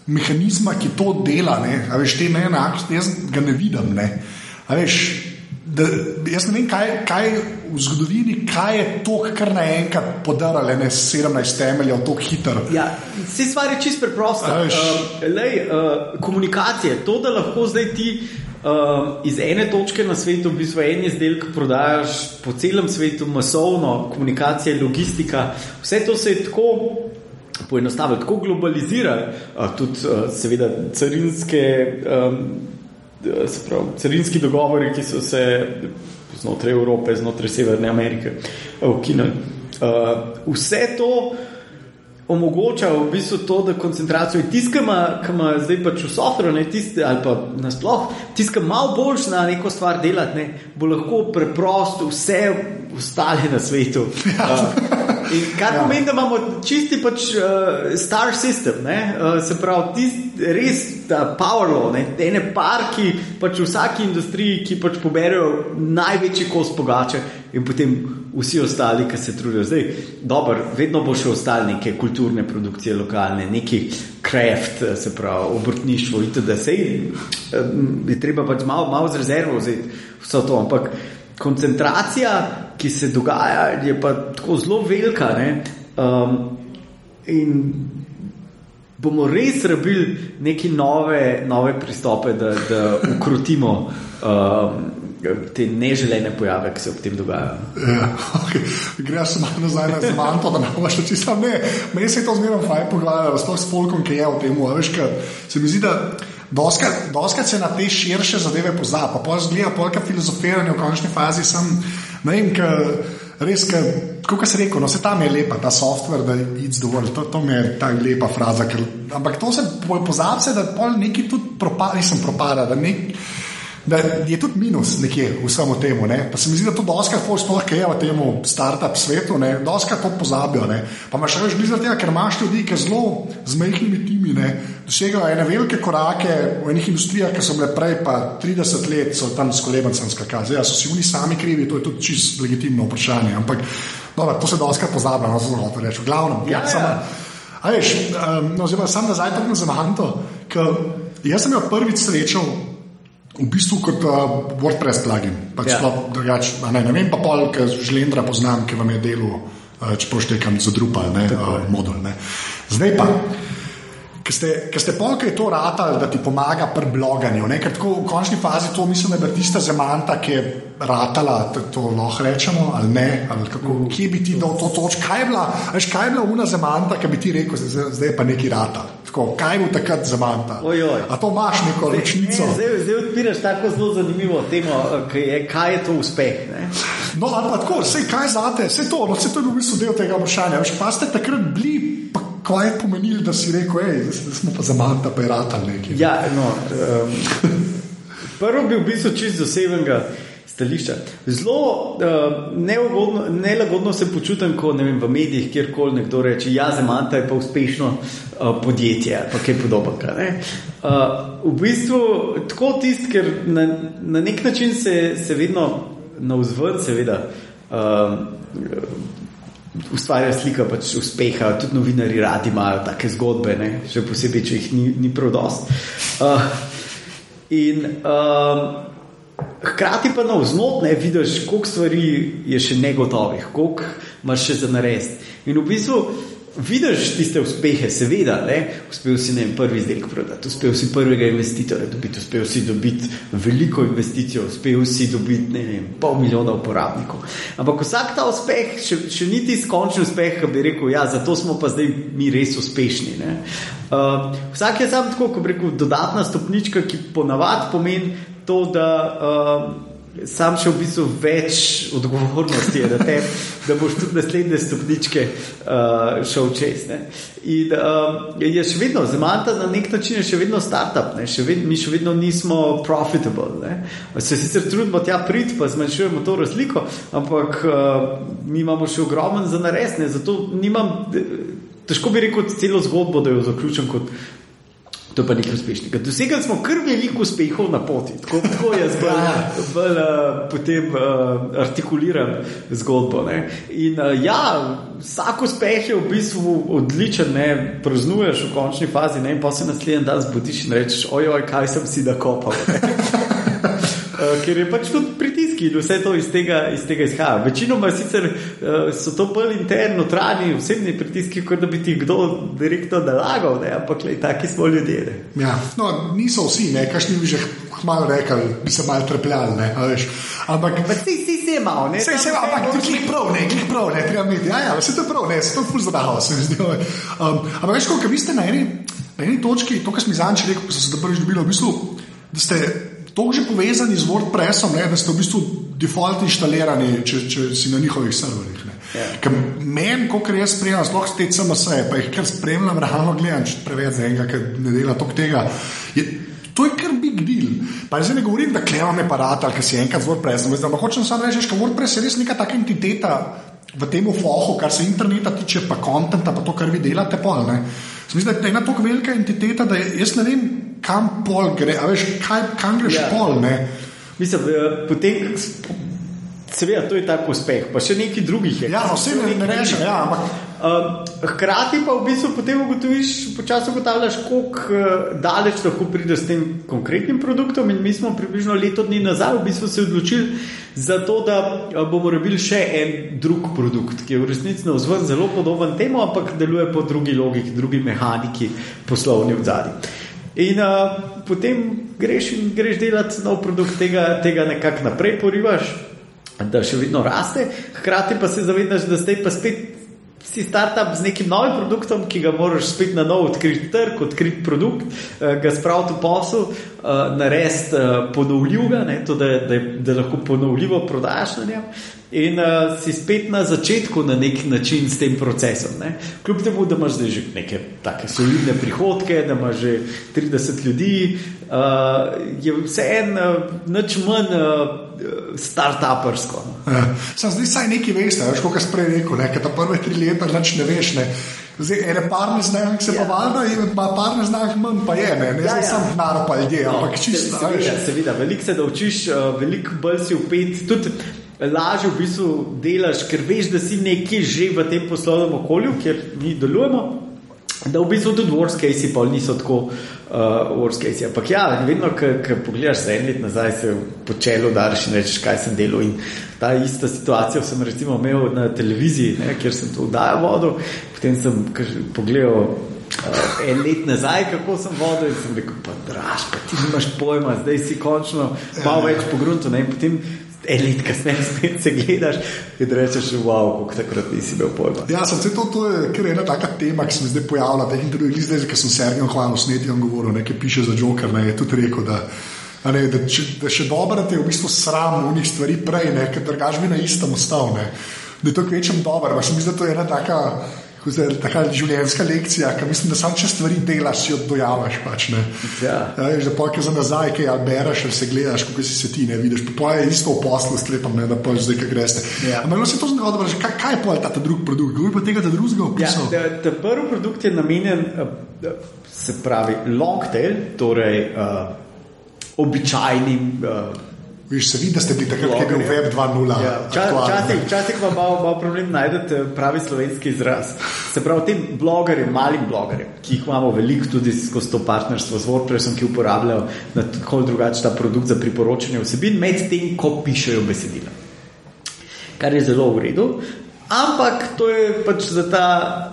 mehanizma, ki to dela, ne, veš, te neenakosti, jaz ga ne vidim, ne. A veš, da, jaz ne vem, kaj, kaj v zgodovini, kaj je to, kar naenkrat podarale, ne 17 temeljev, tako hitro. Ja, vse stvar je čist preprosta. A veš. Uh, lej, uh, komunikacije, to, da lahko zdaj ti uh, iz ene točke na svetu, v bistvu en izdelek prodajaš po celem svetu, masovno, komunikacija, logistika, vse to se je tako. Poenostavljeno, tako globalizira, uh, tudi uh, seveda carinske, um, pravi, carinski dogovori, ki so se znotraj Evrope, znotraj Severne Amerike ukinili. Uh, vse to omogoča v bistvu to, da koncentracijo tisto, ki ima zdaj pač v softveru, ne tiste, ali pa nasploh, tisto, ki malo boljš na neko stvar delati, ne, bo lahko preprosto vse ostale na svetu. Uh, In kar pomeni, da imamo čisti pač, uh, star system, ne? uh, se pravi, tist, res ta power law, ne? ene parki pač v vsaki industriji, ki pač poberajo največji kos pogače in potem vsi ostali, ki se trudijo. Zdaj, dobro, vedno bo še ostale neke kulturne produkcije, lokalne, neki craft, eh, se pravi, obrtništvo itd. Sej uh, je treba pač malo, malo z rezervo vzeti vse to, ampak koncentracija, ki se dogaja, je pa tako zelo velika. ne. Um, in bomo res rabili neke nove, nove pristope, da, da ukrotimo um, te neželene pojave, ki se ob tem dogajajo. Ja, okay. Greš samo nazaj na zmanto, da boš več čisto ne. Meni se je to zmerno fajn pogledati, sploh s polkom, ki je v tem. Veš, ker se mi zdi, da doskrat, doskrat se na te širše zadeve pozabi, pa pol zgleda polka filozofiranja v končni fazi sem, ne vem, ker res, kot se reče, no se tam je lepa, ta software, da it's the world, to, to mi je ta lepa fraza, ker, ampak to se pozabi, da pol neki tudi propada, nisem propada, da nek, da je tudi minus nekje v vsemu temu. Ne? Pa se mi zdi, da to doskrat, sploh kaj je v tem start-up svetu, ne? doskrat to pozabijo. Ne? Pa imaš več blizu tega, ker imaš ljudi, ki zelo z majhnimi timi ne? dosegajo ene velike korake v enih industrijah, ki so bile prej pa 30 let, so tam s kolebancem skakali. Zdaj, so si oni sami krivi, to je tudi čisto legitimno vprašanje. Ampak Dobro, to se doskrat pozablja, no, zelo hoče reči. V glavnem, Ja, ja, ja. samo. A veš, um, no, oziroma sam nazaj tako na Zamanto, ker jaz sem jo prvič srečal v bistvu kot uh, WordPress plugin. Pač Ja. ja. drugač, a ne, ne vem pa pol, ker Žlendra poznam, ki vam je delal, uh, čeprav štekam za Drupal, ne, uh, modul. Ne. Zdaj pa. Ker ste, ker ste polk je to ratali, da ti pomaga pri bloganju. Ne? Ker tako v končni fazi to mislim, da je tista zemanta, ki je ratala, to, lahko rečemo, ali ne, ali kako, kje bi ti dal to točko, kaj je bila, veš, kaj je bila una zemanta, ki bi ti rekel, zdaj, zdaj je pa neki rata. Tako, kaj bil takrat zemanta? Ojoj. A to imaš neko ročnico? Ne, zdaj, zdaj odpiraš tako zelo zanimivo temo, ki je, kaj je to uspeh. Ne? No, ali pa tako, vse kaj zate, vse to, no, vse to je v bistvu del tega vprašanja. Veš, pa ste takrat bili, pa kaj je pomenilo, da si rekel, hej, zdaj smo pa zemanta, pa je ratal neki. Ja, no, um, prvo bi v bistvu čist z osebnega stališča. Zelo uh, neugodno, se počutim, ko vem, v medijih kjerkoli nekdo reče, ja, Zemanta je pa uspešno uh, podjetje pa kaj podobnega. ne. Uh, v bistvu tako tisti, ker na, na nek način se, se vedno navzven, seveda. Uh, ustvarja slika pač uspeha, tudi novinari radi imajo take zgodbe, ne? še posebej, če jih ni, ni prav dost. Uh, in um, hkrati pa na vznot ne vidiš, koliko stvari je še negotovih, koliko imaš še za narediti. In v bistvu vidiš tiste uspehe, seveda, ne? uspel si ne prvi izdelek prodati, uspel si prvega investitorja dobiti, uspel si dobiti veliko investicijo, uspel si dobiti ne vem, pol milijona uporabnikov. Ampak vsak ta uspeh še, še ni tisti končni uspeh, ki bi rekel, ja, zato smo pa zdaj mi res uspešni. ne. Uh, vsak je sam tako, kot rekel, dodatna stopnička, ki ponavadi pomeni to, da uh, sam še v bistvu več odgovornosti je na tem, da boš tudi naslednje stopničke uh, šel čez. Ne. In uh, je še vedno, Zemanta na nek način je še vedno startup, ne. še vedno, mi še vedno nismo profitable. Ne. Se sicer trudimo tja priti, pa zmanjšujemo to razliko, ampak uh, mi imamo še ogromen za naresne, zato nimam, težko bi rekel celo zgodbo, da jo zaključim kot To pa nekaj uspešnega. Dosegli smo kar veliko uspehov na poti, tako, tako jaz bolj, bolj uh, potem uh, artikuliram zgodbo. Ne. In uh, ja, vsak uspeh je v bistvu odličen, ne praznuješ v končni fazi, ne, in pa se naslednji dan zbudiš in rečeš, ojoj, kaj sem si nakopal. Uh, ker je pač tudi pritiski in vse to iz tega, iz tega izhaja. Večinoma sicer uh, so to bolj interni, notranji, osebni pritiski, kot da bi ti kdo direktno nalagal, ne? ampak le taki smo ljudje. Ne? Ja, no, niso vsi, ne, kašni bi že malo rekli, bi se malo trpljali, ne. Ampak, Ampak si, si se imel, ne? Sej, Tam sej, ampak ti glih prav, ne, glih prav, ne, treba imeti. Ja, ja, vse to je prav, ne, se to ful zabavalo, se mi zdi. Um, ampak veš, koliko vi ste na eni, na eni točki, to, kar sem izanč rekel, ko sem se prvič dobil, v bistvu, da ste to že povezani z WordPressom, ne, da ste v bistvu default inštalirani, če, če si na njihovih serverjih. ne. Ja. Meni, ko jaz spremljam, sploh te CMS-je, pa jih kar spremljam, realno gledam, če preveč za enega, ki ne dela toliko tega. Je, To je kar big deal. Pa zdaj ne govorim, da klemam aparat ali kaj si enkrat z WordPressom. Ampak hočem samo reči, da WordPress je res neka taka entiteta v tem fohu, kar se interneta tiče, pa kontenta, pa to, kar vi delate, pol. Ne. Se mi zdi, da je ena tako velika entiteta, da je- jaz ne vem, kam pol gre, a veš, kaj, kam greš Ja. pol. Ne. Mislim, potem, seveda, to je tak uspeh, pa še nekaj drugih je. Ja, no, vse ne, ne rečem, ja, ampak Um, hkrati pa v bistvu potem ugotoviš, počasi ugotavljaš, kako uh, daleč lahko prideš s tem konkretnim produktom. In mi smo približno leto dni nazaj v bistvu se odločili za to, da uh, bomo rabili še en drug produkt, ki je v resnici na vzven zelo podoben temu, ampak deluje po drugi logiki, drugi mehaniki poslovni v zadnji. In uh, potem greš in greš delati nov produkt, tega, tega nekako naprej porivaš, da še vedno raste, hkrati pa se zavedaš, da zdaj pa spet si startup z nekim novim produktom, ki ga moraš spet na novo odkriti trg, odkriti produkt, eh, ga spraviti v posel, eh, narediti eh, ponovljivega, ne, to, da, da, da lahko ponovljivo prodajaš na njem. In uh, si spet na začetku na nek način s tem procesom. Ne? Kljub temu, da imaš zdaj že neke take solidne prihodke, da imaš že 30 ljudi, uh, je vseeno uh, nič manj uh, start-upersko. no. Ja. Sam zdaj saj nekaj veste, veš, kot sem prej rekel, ne, ta prve tri leta nič ne veš. Ne. Zdaj, ene par neznank se Ja. pa valjda, in pa par neznank manj pa je, ne, ne Ja, ja. sam denar pa ljudje, ampak čisto, veš. Seveda, seveda, veliko se naučiš, uh, veliko bolj si upet. Tudi lažje v bistvu delaš, ker veš, da si nekje že v tem poslovnem okolju, kjer mi delujemo. Da v bistvu tudi worst case pa niso tako uh, worst case. Ampak ja, vedno, ko pogledaš za en let nazaj, se po čelu udariš in rečeš, kaj sem delal. In ta ista situacija sem recimo imel na televiziji, ne, kjer sem to vdajal vodo, potem sem pogledal uh, en let nazaj, kako sem vodil in sem rekel, pa draž, pa ti nimaš pojma, zdaj si končno malo več pogrunto. In potem en let kasneje spet se gledaš in rečeš, wow, kako takrat nisi imel pojma. Ja, sem se to, to je kar ena taka tema, ki se mi zdaj pojavlja v teh intervjujih, zdaj, ker sem Sergej Hvalo s Netijem govoril, nekaj piše za Joker, ne, je tudi rekel, da Ne, da, če, da še dobro, da te je v bistvu sram unih stvari prej, ne, ker drugač bi na istem ostal. Ne. Da je to kvečem dobro, mislim, da to je ena taka taka življenjska lekcija, ki mislim, da samo če stvari delaš, si jo dojavaš. Pač, ja. Ja, že pojke za nazaj, ki jih bereš, ali se gledaš, kako si se ti ne vidiš. Pa je isto v poslu, sklepam, ne, da pa zdaj, ki greš. Ja. Ampak se to zgodi, da kaj, kaj je pol ta, ta drugi produkt? Kdo je pa tega drugega opisal? Ja, ta, ta prvi produkt je namenjen, eh, se pravi, long tail, torej uh, običajnim. Uh, Viš, se vidi, da ste bili takrat, ko je bil Web 2.0. Ja, Včasih vam malo, malo problem najti pravi slovenski izraz. Se pravi, tem blogerjem, malim blogerjem, ki jih imamo veliko tudi skozi to partnerstvo z WordPressom, ki uporabljajo na tako drugačen ta produkt za priporočanje vsebin, med tem, ko pišejo besedila. Kar je zelo v redu. Ampak to je pač za ta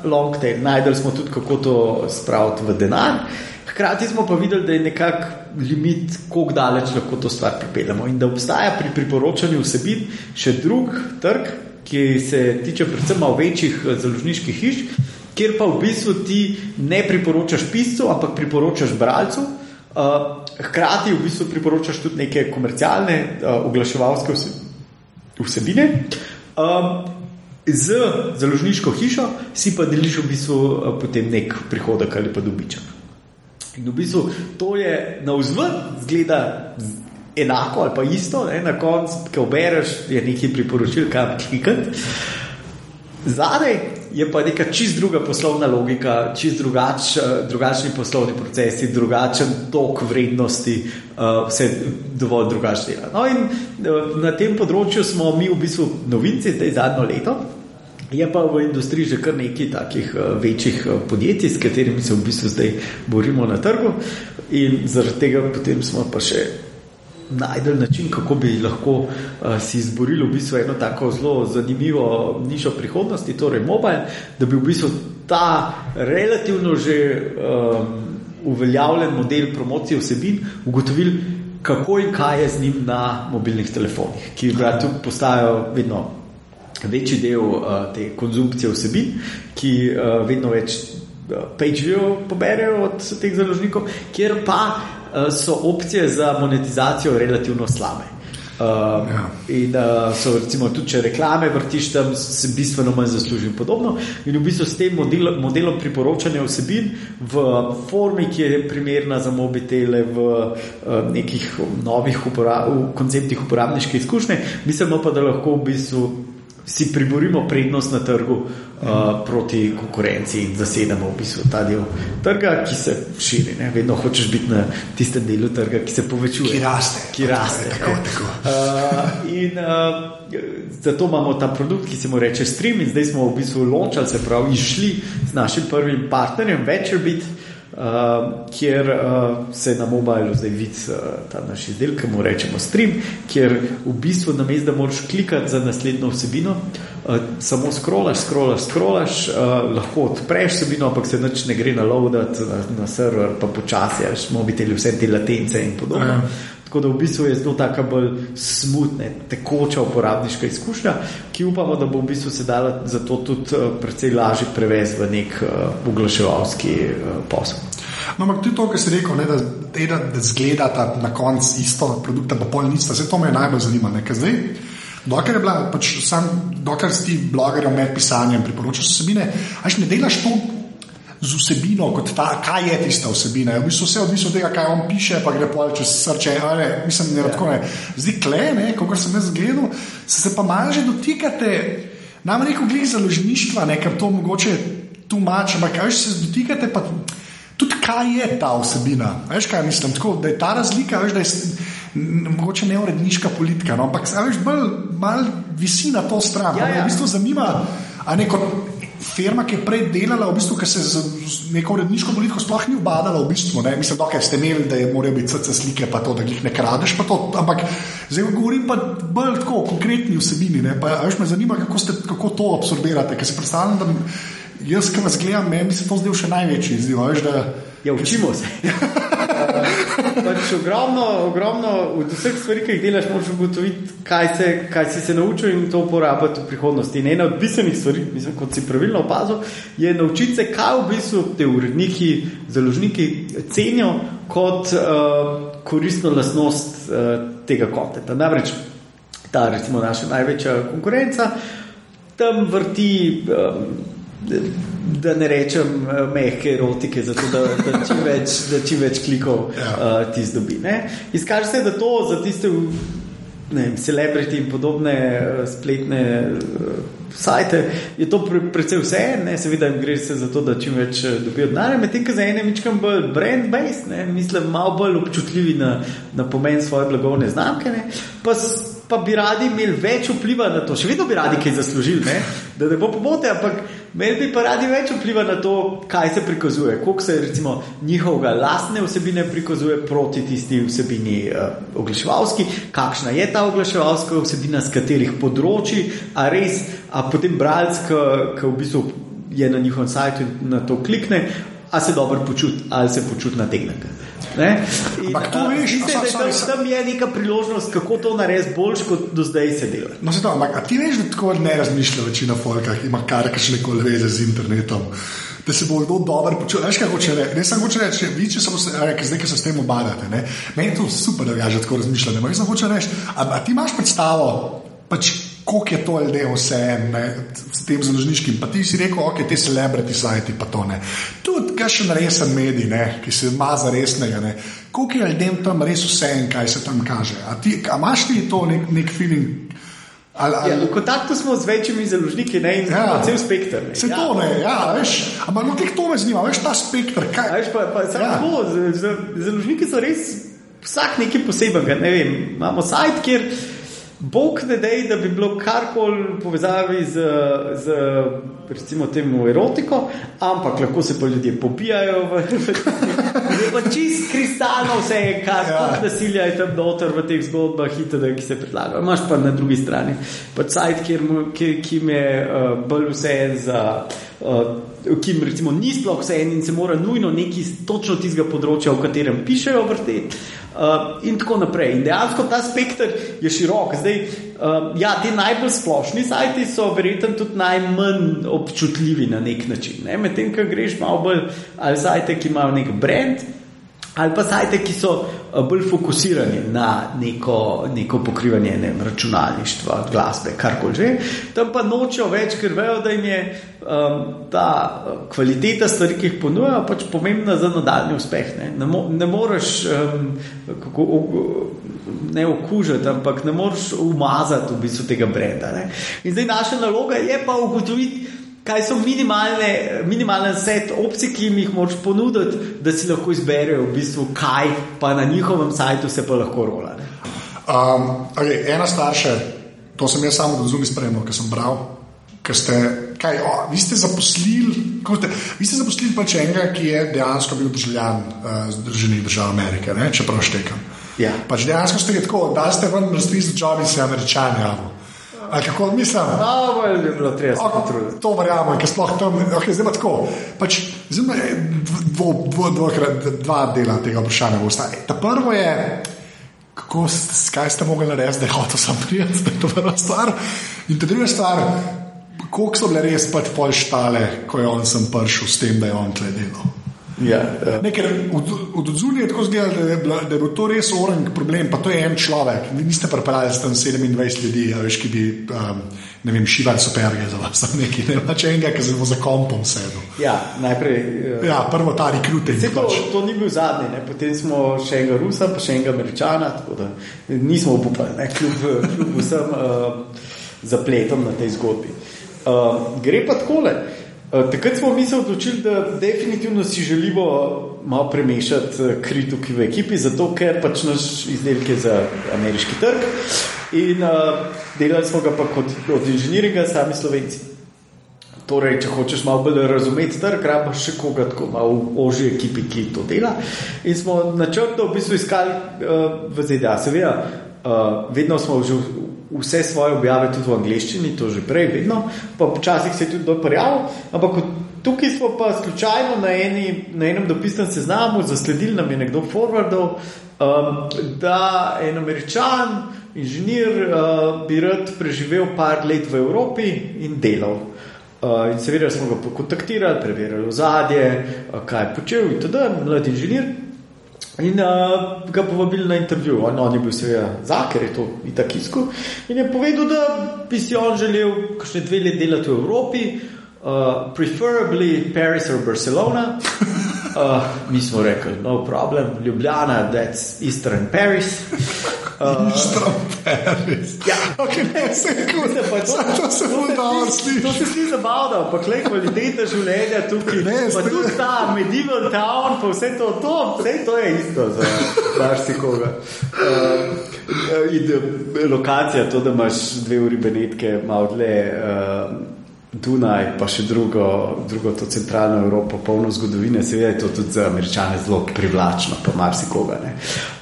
long tail. Najdeli smo tudi, kako to spraviti v denar. Hkrati smo pa videli, da je nekako limit, kako daleč lahko to stvar pripeljemo. In da obstaja pri priporočanju vsebin še drug trg, ki se tiče predvsem malo večjih eh, založniških hiš, kjer pa v bistvu ti ne priporočaš piscu, ampak priporočaš bralcu. Uh, hkrati v bistvu priporočaš tudi neke komercialne, uh, oglaševalske vsebine. Um, z založniško hišo si pa deliš v bistvu potem nek prihodek ali pa dobiček. In v bistvu to je na vzven, zgleda enako ali pa isto, ne? na koncu, ki obereš, je nekaj priporočil, kam klikati. Zadaj je pa neka čist druga poslovna logika, čist drugač, drugačni poslovni procesi, drugačen tok vrednosti, uh, vse dovolj drugače dela. No, in uh, na tem področju smo mi v bistvu novinci, zdaj zadnjo leto. Je pa v industriji že kar nekaj takih uh, večjih uh, podjetij, s katerimi se v bistvu zdaj borimo na trgu, in zaradi tega smo pa še najdel način, kako bi lahko uh, si izborili v bistvu eno tako zelo zanimivo nišo prihodnosti, torej mobile, da bi v bistvu ta relativno že um, uveljavljen model promocije vsebin ugotovili, kako in kaj je z njim na mobilnih telefonih, ki v bistvu postajajo vedno večji del uh, te konzumpcije vsebin, ki uh, vedno več uh, page-view poberejo od teh založnikov, kjer pa uh, so opcije za monetizacijo relativno slabe. Uh, ja. In uh, so recimo tudi, če reklame vrtiš tam, se bistveno manj zasluži in podobno. In v bistvu s tem model, modelom priporočanja vsebin v formi, ki je primerna za mobitele, v uh, nekih novih upora konceptih uporabniške izkušnje, mislimo pa, da lahko v bistvu si priborimo prednost na trgu uh, proti konkurenci in zasedamo v bistvu ta del trga, ki se širi. Ne? Vedno hočeš biti na tistem delu trga, ki se povečuje. Ki raste. Ki raste tako, tako. Uh, in uh, zato imamo ta produkt, ki se mu reče Stream, in zdaj smo v bistvu lončali, se pravi, išli z našim prvim partnerjem, VentureBit. Uh, kjer uh, se na mobilu zdaj vidi uh, ta naš izdelek, ki mu rečemo stream, kjer v bistvu na mestu, da moraš klikati za naslednjo vsebino, uh, samo scrollaš, scrollaš, scrollaš, uh, lahko odpreš vsebino, ampak se nič ne gre na loadat na, na server, pa počasi, až mobiteli vse te latence in podobno. Uh. Tako da v bistvu je zelo tako bolj smutna, tekoča uporabniška izkušnja, ki upamo, da bo v bistvu se dala zato tudi uh, precej lažje prevesti v nek uh, oglaševalski uh, posel. No, ampak tudi to, kar si rekel, ne, da, da, da zgleda na koncu isto, produkta pa pol nista, vse to me najbolj zanima. Ne, Dokler je bila, pač sam, dokler si ti blogerjem med pisanjem priporočaš vsebine, až ne delaš to z vsebino, kot ta, kaj je tista vsebina. V bistvu vse odvisno od tega, kaj on piše, pa gre pa čez srce. Ali, mislim, da je tako. Zdaj, klene, kot sem jaz gledal, se, se pa malo že dotikate, nam reko, glede založništva, ker to mogoče tu mače, ampak kaj se dotikate. Pa, kaj je ta vsebina? Veš, kaj mislim? Tako, da je ta razlika, veš, da je mogoče ne uredniška politika, no, ampak veš, bolj mal visi na to stran. Ja, ja. V bistvu zanima, a ne kot firma, ki je prej delala, v bistvu, ki se z, neko uredniško politiko sploh ni ubadala, v bistvu, ne. Mislim, da okay, ste imeli, da je morajo biti CC slike, pa to, da jih ne kradeš, pa to, ampak zdaj govorim pa bolj tako o konkretni vsebini, ne. Pa, a veš, me zanima, kako, ste, kako to absorbirate, ker si predstavljam, da jaz, ki vas gledam, meni se to zdel še največji izziv, veš, da Ja, učimo se. pač ogromno, ogromno od vseh stvari, ki jih delaš, moraš ugotoviti, kaj, se, kaj si se naučil in to uporabiti v prihodnosti. In ena od bistvenih stvari, mislim, kot si pravilno opazil, je naučiti se, kaj v bistvu te uredniki, založniki cenijo kot uh, koristno lastnost uh, tega kontenta. Namreč ta, recimo, naša največja konkurenca tam vrti. Um, Da ne rečem eh, mehke erotike, zato da, da, čim več, da čim več klikov Ja. uh, ti zdobi. Ne? Izkaže se, da to za tiste ne vem, celebrity in podobne uh, spletne uh, sajte je to pre, predvsej vse, ne? seveda jim gre se za to, da čim več eh, dobijo denarja, medtem ko za ene mičkam bolj brand-based, mislim, malo bolj občutljivi na, na pomen svoje blagovne znamke, ne? pa, pa bi radi imeli več vpliva na to, še vedno bi radi kaj zaslužili, ne? da ne bo pomote, ampak imeli bi pa radi več vpliva na to, kaj se prikazuje, koliko se recimo njihovega lastne vsebine prikazuje proti tisti vsebini uh, oglaševalski, kakšna je ta oglaševalska vsebina, z katerih področji, a res, a potem bralec, ki v bistvu je na njihovem sajtu in na to klikne, a se dobro počuti ali se počuti nategnjenega. Ampak to veš, se, a, da tam, tam je neka priložnost, kako to narediti boljš, kot do zdaj se dela. No, se to, ampak a ti veš, da tako ne razmišlja večina folka, ki ima kar kakšne koli veze z internetom. Da se bo kdo dobro počutil. Veš, kaj hoče reči? Ne, samo hoče reči, vi, če se boste, a rekel, zdaj, ki se s tem obadate, ne, meni je to super, da ga že tako razmišljate. Ampak jaz samo hoče reči, a, a ti imaš predstavo, pač, koliko je to ljudem vse ne, s tem založniškim. Pa ti si rekel, ok, te celebrity sajti, pa to ne. Tudi kakšen resen medij, ne, ki se ima za resnega, ne. Koliko je ljudem tam res vse en, kaj se tam kaže. A, ti, a imaš ti to nek, nek feeling? Ali, ali, Ja, v kontaktu smo z večjimi založniki ne, in Ja. cel spektr. Ne. Se to ne, ja, veš, ampak no, kako to me zanima, veš ta spektr, kaj Veš, pa, pa, Ja. tako, z- z- založniki so res vsak nekaj posebenega. Ne vem, imamo sajt, kjer Bog ne dej, da bi bilo karkoli v povezavi z, z recimo temu erotiko, ampak lahko se pa ljudje pobijajo. V, v, je pa čist kristalno vse, kar Ja. ja. nasilja je tam noter v teh zgodbah, hitro, ki se predlagajo. Imaš pa na drugi strani pač sajt, kjer, ki, ki me uh, bolj vse za. Uh, ki jim recimo ni sploh vse en in se mora nujno neki točno tistega področja, v katerem pišejo, vrteti. Uh, in tako naprej. In dejansko ta spektr je širok. Zdaj, uh, ja, ti najbolj splošni sajti so verjetno tudi najmanj občutljivi na nek način. Ne? Medtem, ko greš malo bolj ali sajte, ki imajo nek brand, ali pa sajte, ki so uh, bolj fokusirani na neko, neko pokrivanje ne, vem, računalništva, glasbe, karkoli že. Tam pa nočejo več, ker vejo, da jim je um, ta uh, kvaliteta stvari, ki jih ponujajo, pač pomembna za nadaljni uspeh. Ne, ne, mo ne moreš um, kako, ne okužiti, ampak ne moreš umazati v bistvu tega brenda. Ne. In zdaj naša naloga je pa ugotoviti, kaj so minimalne, minimalen set opcij, ki jim jih moraš ponuditi, da si lahko izberejo v bistvu kaj, pa na njihovem sajtu se pa lahko rola. Ne. Um, okay, ena stvar še, to sem jaz samo razumel, spremljal, ker sem bral. Ker ste, kaj, o, vi ste zaposlili, ste, vi ste zaposlili pač enega, ki je dejansko bil državljan uh, Združenih držav Amerike, ne, čeprav štekam. Ja. Pač dejansko ste tako, da ste vam razpisali job in se američani javili. Ali kako mislim? Bolj bi bilo treba se Ok, potruditi. To verjamem, ker sploh tam, okay, zdaj pa tako. Pač, zdaj me dvo, dvo, dvo, dva dela tega vprašanja bosta. Ta prvo je, kako, kaj ste mogli narediti, da je hotel sam prijeti, da je to prva stvar. In ta druga stvar, koliko so bile res pač pol štale, ko je on sem prišel s tem, da je on tle delal. Ja, uh, Ne, ker od, od odzunaj je tako zgledalo, da, je bila- da je bil to res oren problem, pa to je en človek. Vi niste pripeljali tam 27 ljudi, a veš, ki bi, um, ne vem, šivali superge za vas, nekaj, ne pač enega, ki se bo za kompom sedel. ja, najprej. Uh, Ja, prvo ta rekruting. To, Pač. to ni bil zadnji, ne? potem smo še enega Rusa, pa še enega Američana, tako da nismo upali, ne? kljub, kljub vsem uh, zapletom na tej zgodbi. Uh, gre pa takole. Uh, takrat smo mi se odločili, da definitivno si želimo malo premešati uh, kri tukaj v ekipi, zato ker pač naš izdelek je za ameriški trg in uh, delali smo ga pa kot od inženiringa sami slovenci. Torej, če hočeš malo bolj razumeti trg, rabiš še koga tako malo v ožji ekipi, ki to dela. In smo načrtno v bistvu iskali uh, v ZDA. Seveda, uh, vedno smo že vse svoje objave tudi v angleščini, to že prej, vedno, pa včasih se je tudi doparjal, ampak tukaj smo pa slučajno na, eni, na enem dopisnem seznamu zasledili, nam je nekdo forwardal, um, da en američan, inženir, uh, bi rad preživel par let v Evropi in delal. Uh, in seveda smo ga pokontaktirali, preverjali ozadje, uh, kaj je počel, in tako naprej, mlad inženir. In uh, ga povabili na intervju. On, on je bil seveda za, ker je to itak isko. In je povedal, da bi si on želel še dve leti delati v Evropi, uh, preferably Paris or Barcelona. Uh, mi smo rekli, no problem, Ljubljana, that's Eastern Paris. Uh, ja, okay, ne, se kude, pa to, to se fuldoor sliši. To se sliši zabavno, pa klej kvaliteta življenja tukaj. Ne, pa tudi ta medieval town, pa vse to, to, vse to je isto za marsikoga. Uh, in lokacija, to, da imaš dve uri benetke, malo dlje. Uh, Dunaj, pa še drugo, drugo to centralno Evropo, polno zgodovine, seveda je to tudi za američane zelo privlačno, pa marsikoga.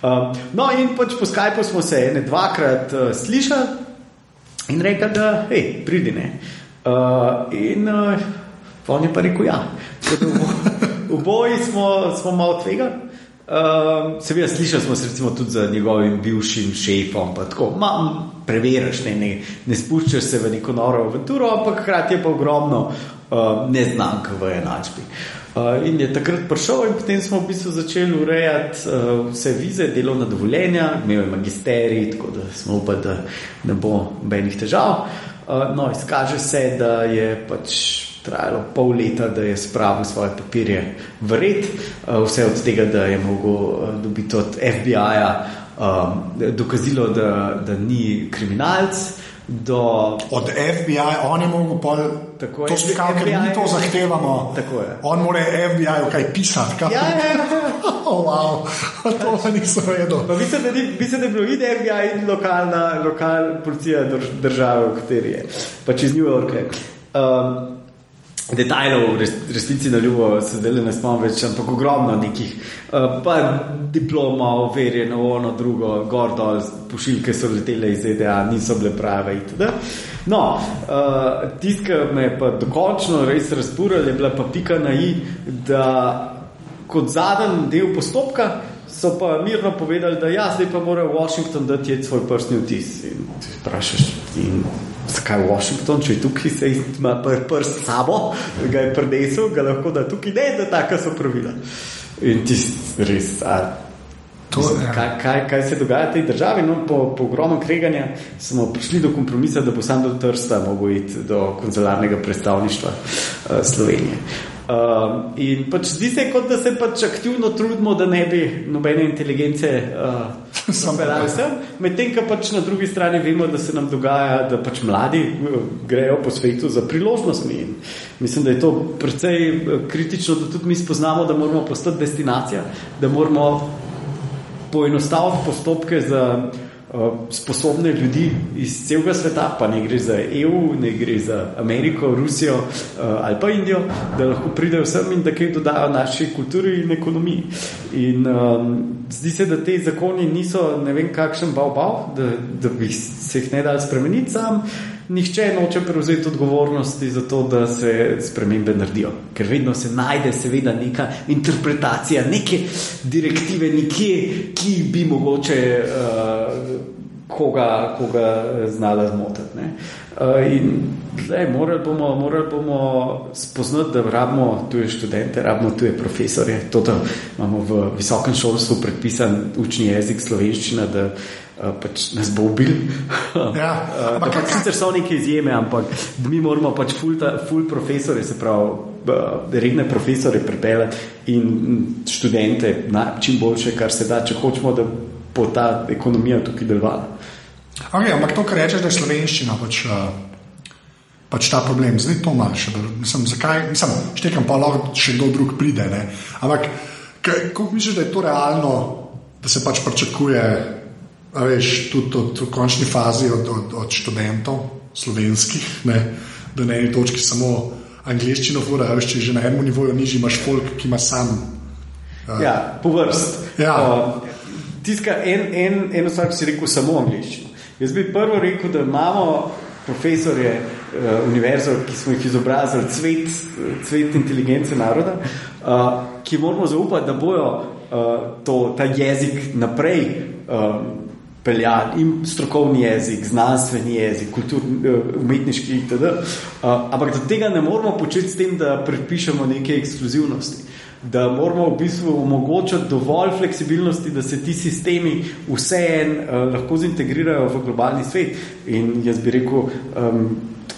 Uh, no, in pač po Skypu smo se ene dvakrat uh, slišali in rekli, da hej, pridi ne. Uh, in uh, on je pa rekel, ja. V boji smo, smo malo tvega. Uh, seveda, slišali smo se tudi za njegovim bivšim šefom, pa tako. Ma, preveriš, ne, ne, ne spuščaš se v neko noro avanturo, ampak hkrati je pa ogromno uh, neznank v enačbi. Uh, in je takrat prišel, in potem smo v bistvu začeli urejati uh, vse vize, delovna dovoljenja, imel je magisterij, tako da smo upali, da ne bo nobenih težav. Uh, no, izkaže se, da je pač trajalo pol leta, da je spravil svoje papirje v red, uh, vse od tega, da je mogel uh, dobiti od FBI-ja um, dokazilo, da, da ni kriminalc. Do... Od FBI, on je mogel pol, tako to spikal, ker mi to zahtevamo. On mora FBI kaj pisati. Kaj? Ja, ja, ja. oh, wow. to pa nisem vedel. Mislim, da, mislim, da je bilo ide FBI in lokalna, lokalna policija drž, države, v kateri je, pač iz New Yorka. Um, detajlov, res, resnici na ljubo, se zdaj ne spomnim več, ampak ogromno nekih, uh, pa diploma, overjeno, ono, drugo, gordo, pošiljke so letele iz ZDA, niso bile prave. No, uh, tisto, kar me je pa dokončno res razpural, je bila pa pika na i, da kot zadnji del postopka. So pa mirno povedali, da ja, zdaj pa mora Washington dati svoj prstni vtis. In ti sprašuješ, in zakaj Washington, če je tukaj, se ima pr prst sabo, ga je prenesel, ga lahko da tukaj, ne, da taka so pravila. In ti res. A, To, Mislim, ja. kaj, kaj, kaj se dogaja v tej državi? No, po, po ogromnem kreganju smo prišli do kompromisa, da bo sam do Trsta mogel iti do konzularnega predstavništva uh, Slovenije. Uh, in pač zdi se, kot da se pač aktivno trudimo, da ne bi nobene inteligence uh, medtem pa pač na drugi strani vemo, da se nam dogaja, da pač mladi uh, grejo po svetu za priložnostmi. In mislim, da je to precej uh, kritično, da tudi mi spoznamo, da moramo postati destinacija, da moramo poenostaviti postopke za sposobne ljudi iz celega sveta, pa ne gre za EU, ne gre za Ameriko, Rusijo uh, ali pa Indijo, da lahko pridejo sem in da kaj dodajo naši kulturi in ekonomiji. In um, zdi se, da te zakoni niso ne vem kakšen bav, da, da bi se jih ne dal spremeniti sam. Nihče noče prevzeti odgovornosti za to, da se spremembe naredijo, ker vedno se najde, seveda, neka interpretacija, neke direktive, nekje, ki bi mogoče uh, koga, koga znala zmotiti. Uh, in zdaj, morali bomo, morali bomo spoznati, da rabimo tuje študente, rabimo tuje profesorje. To, da imamo v visokem šolstvu predpisan učni jezik slovenščina. Uh, pač nas bo ubil. Ja, ampak uh, sicer so neke izjeme, ampak mi moramo pač full, ta, full profesore, se pravi, redne profesore pripeljati in študente na čim boljše, kar se da, če hočemo, da bo ta ekonomija tukaj delovala. Okay, ampak to, kar rečeš, da je slovenščina, pač, uh, pač ta problem. Zdaj to še, mislim, zakaj, mislim, štekam pa lahko še kdo drug pride. Ne? Ampak, kako misliš, da je to realno, da se pač pričakuje, a veš, tudi od- v končni fazi od, od, od študentov slovenskih, ne? da na eni točki samo angliščino fura, a veš, če že na enem nivoju nižji imaš folk, ki ima sam. Ja, po vrst. Ja. Uh, tiska en, en, eno stvar, ki si rekel, samo angliščino. Jaz bi prvo rekel, da imamo profesorje uh, univerzo, ki smo jih izobrazili, cvet, cvet inteligence naroda, uh, ki moramo zaupati, da bojo uh, to, ta jezik naprej um, peljali in strokovni jezik, znanstveni jezik, kulturni, uh, umetniški itd. Uh, ampak tega ne moramo početi s tem, da predpišemo neke ekskluzivnosti da moramo v bistvu omogočiti dovolj fleksibilnosti, da se ti sistemi vseeno uh, lahko zintegrirajo v globalni svet. In jaz bi rekel, um,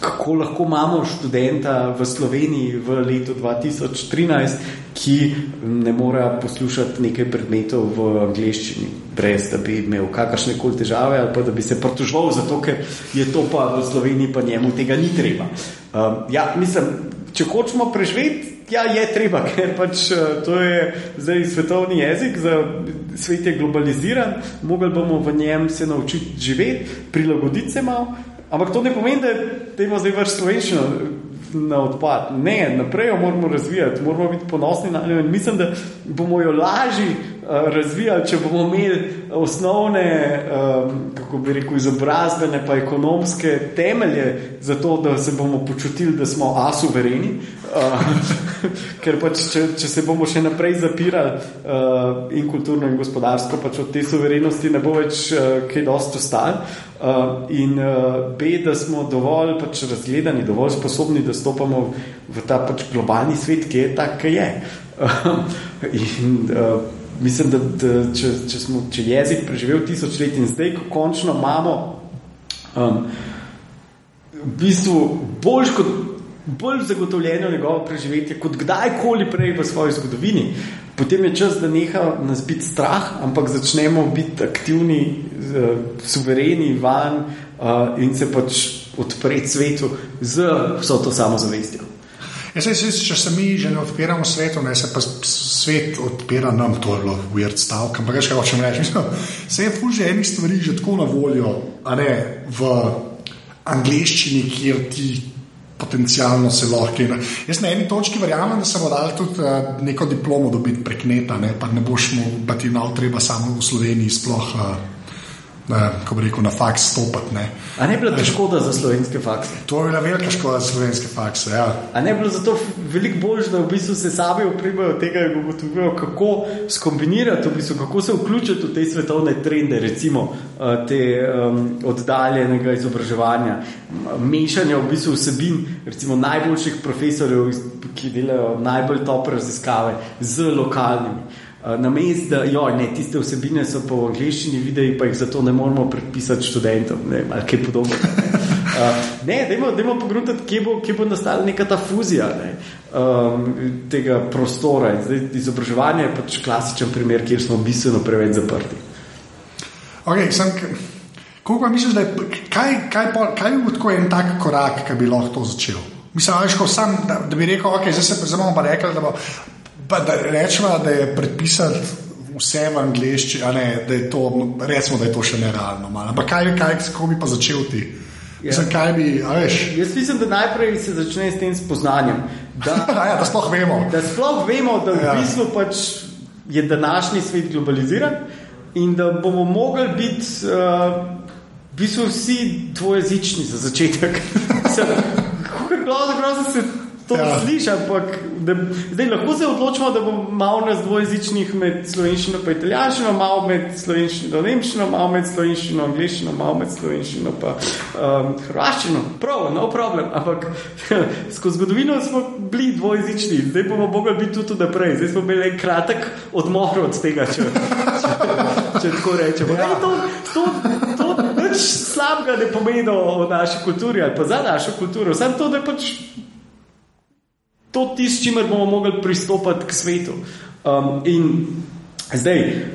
kako lahko imamo študenta v Sloveniji v letu 2013, ki ne more poslušati nekaj predmetov v angleščini, brez da bi imel kakršne koli težave ali pa da bi se pritoževal, zato ker je to pa v Sloveniji, pa njemu tega ni treba. Um, ja, mislim, če hočemo preživeti. Ja, je treba, ker pač eh, to je zdaj svetovni jezik, za svet je globaliziran, mogli bomo v njem se naučiti živeti, prilagoditi se malo, ampak to ne pomeni, da da imamo zdaj vrš slovenščino na odpad. Ne, naprej jo moramo razvijati, moramo biti ponosni na njo in mislim, da bomo jo lažje razvijali, če bomo imeli osnovne, um, kako bi rekel, izobrazbene pa ekonomske temelje za to, da se bomo počutili, da smo asuvereni. Uh, ker pač, če, če se bomo še naprej zapirali uh, in kulturno in gospodarsko, pač od te suverenosti ne bo več uh, kaj dosto ostalo. Uh, in uh, B, da smo dovolj pač razgledani, dovolj sposobni, da stopamo v ta pač globalni svet, ki je tak, ki je. Uh, in, uh, mislim, da, da če, če, smo, če jezik preživel tisoč let in zdaj, ko končno imamo um, v bistvu bolj kot bolj zagotovljeno njegovo preživetje kot kdajkoli prej v svoji zgodovini, potem je čas, da neha nas biti strah, ampak začnemo biti aktivni, suvereni van uh, in se pač odpreti svetu z vso to samozavestjo. Ja, sej, sej, če se mi že ne odpiramo svetu, ne, se pa svet odpira nam, to je bilo weird stavek, ampak veš, kaj hočem reči. Se je ful že enih stvari že tako na voljo, a ne v angleščini, kjer ti potencialno se lahko. Jaz na eni točki verjamem, da se bo dal tudi uh, neko diplomo dobiti prek neta, ne, pa ne boš mu, pa ti nav treba samo v Sloveniji sploh, uh, uh, ko bi rekel, na faks stopati. Ne. A ne bi bila to škoda za slovenske fakse? To je bila velika škoda za slovenske fakse. Ja. A ne bi bilo zato veliko bolj, da v bistvu se sami opremajo tega in ugotovijo, kako skombinirati, v bistvu, kako se vključiti v te svetovne trende, recimo eh, te um, oddaljenega izobraževanja, mešanja v bistvu vsebin, recimo najboljših profesorjev, ki delajo najbolj top raziskave z lokalnimi. Na mestu, da jo, ne, tiste vsebine so po angliščini, videi pa jih zato ne moramo predpisati študentom, ne, ali kaj podobnega. Uh, ne, dajmo, dajmo pogledati, kje bo, kje bo nastala neka ta fuzija ne, um, tega prostora. Zdaj, izobraževanje je pač klasičen primer, kjer smo bistveno preveč zaprti. Okay, sem, koliko misliš, da je, kaj, kaj, pol- kaj bi bil tako en tak korak, ki bi lahko to začel? Mislim, ko sam, da, da bi rekel, okay, zdaj se bomo pa rekli, da, bo, pa, da rečemo, da je predpisati vse v angleščini, da je to, recimo, da je to še nerealno. malo. Ampak kaj, kaj, kako bi pa začel ti? Mislim, kaj bi, a veš, Jaz mislim, da najprej se začne s tem spoznanjem. Da, a ja, da sploh vemo. da sploh vemo, da v Ja. bistvu pač je današnji svet globaliziran in da bomo mogli biti uh, v bistvu vsi dvojezični za začetek. Kako grozno, grozno se to Ja. sliši, ampak da, zdaj lahko se odločimo, da bo malo nas dvojezičnih med slovenščino in italijanščino, malo med slovenščino in nemščino, malo med slovenščino in angliščino, malo med slovenščino in um, hrvaščino. Prav, no problem, ampak skozi zgodovino smo bili dvojezični, zdaj bomo mogli biti tudi naprej. Zdaj smo imeli kratek odmor od tega, če, če, če tako rečemo. Ja. Ja. To, to, to nič slabega ne pomeni o, naši kulturi ali pa za našo kulturo. Samo to, da pač to tisto, čimer bomo mogli pristopiti k svetu. Um, in zdaj,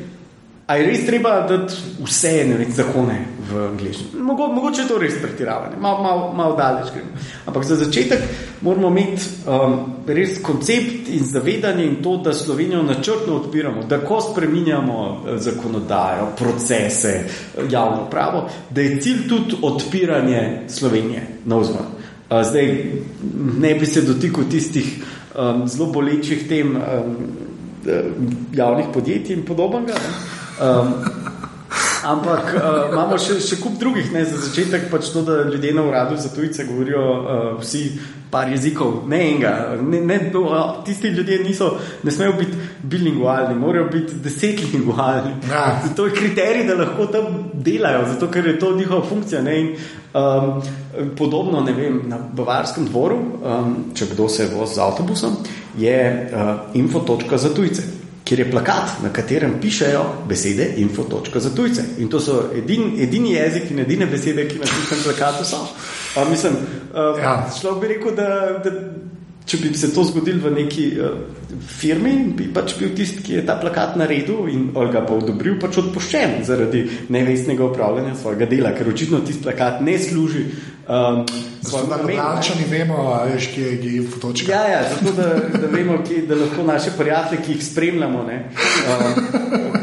A je res treba dati vse ne vem, zakone v angliščini? Mogo, mogoče je to res pretiravanje, malo mal, mal daleč gremo. Ampak za začetek moramo imeti um, res koncept in zavedanje in to, da Slovenijo načrtno odpiramo, da ko spreminjamo eh, zakonodajo, procese, javno pravo, da je cilj tudi odpiranje Slovenije na vzven. Uh, zdaj ne bi se dotikal tistih um, zelo bolečih tem um, javnih podjetij in podobnega. Ne? Um, ampak uh, imamo še, še kup drugih, ne za začetek pač to, da ljudje na uradu za tujce govorijo uh, vsi par jezikov, ne enega. Ne, ne, no, tisti ljudje niso, ne smejo biti bilingualni, morajo biti desetlingualni. Ja. To je kriterij, da lahko tam delajo, zato ker je to njihova funkcija. Ne, in, um, podobno vem, na Bavarskem dvoru, um, če kdo se vozi z avtobusom, je uh, infotočka za tujce kjer je plakat, na katerem pišejo besede info.točka za tujce. In to so edin, edini jezik in edine besede, ki na tistem plakatu so. A, mislim, uh, ja. šlo bi rekel, da, da če bi se to zgodilo v neki uh, firmi, bi pač bil tisti, ki je ta plakat naredil in ga pa odobril, pač odpoščen zaradi nevestnega upravljanja svojega dela, ker očitno tisti plakat ne služi. Um, Zato, da lahko vemo, veš, kje je GIF točka. Ja, ja, zato da, da vemo, kje, da lahko naše prijatelje, ki jih spremljamo, ne, um,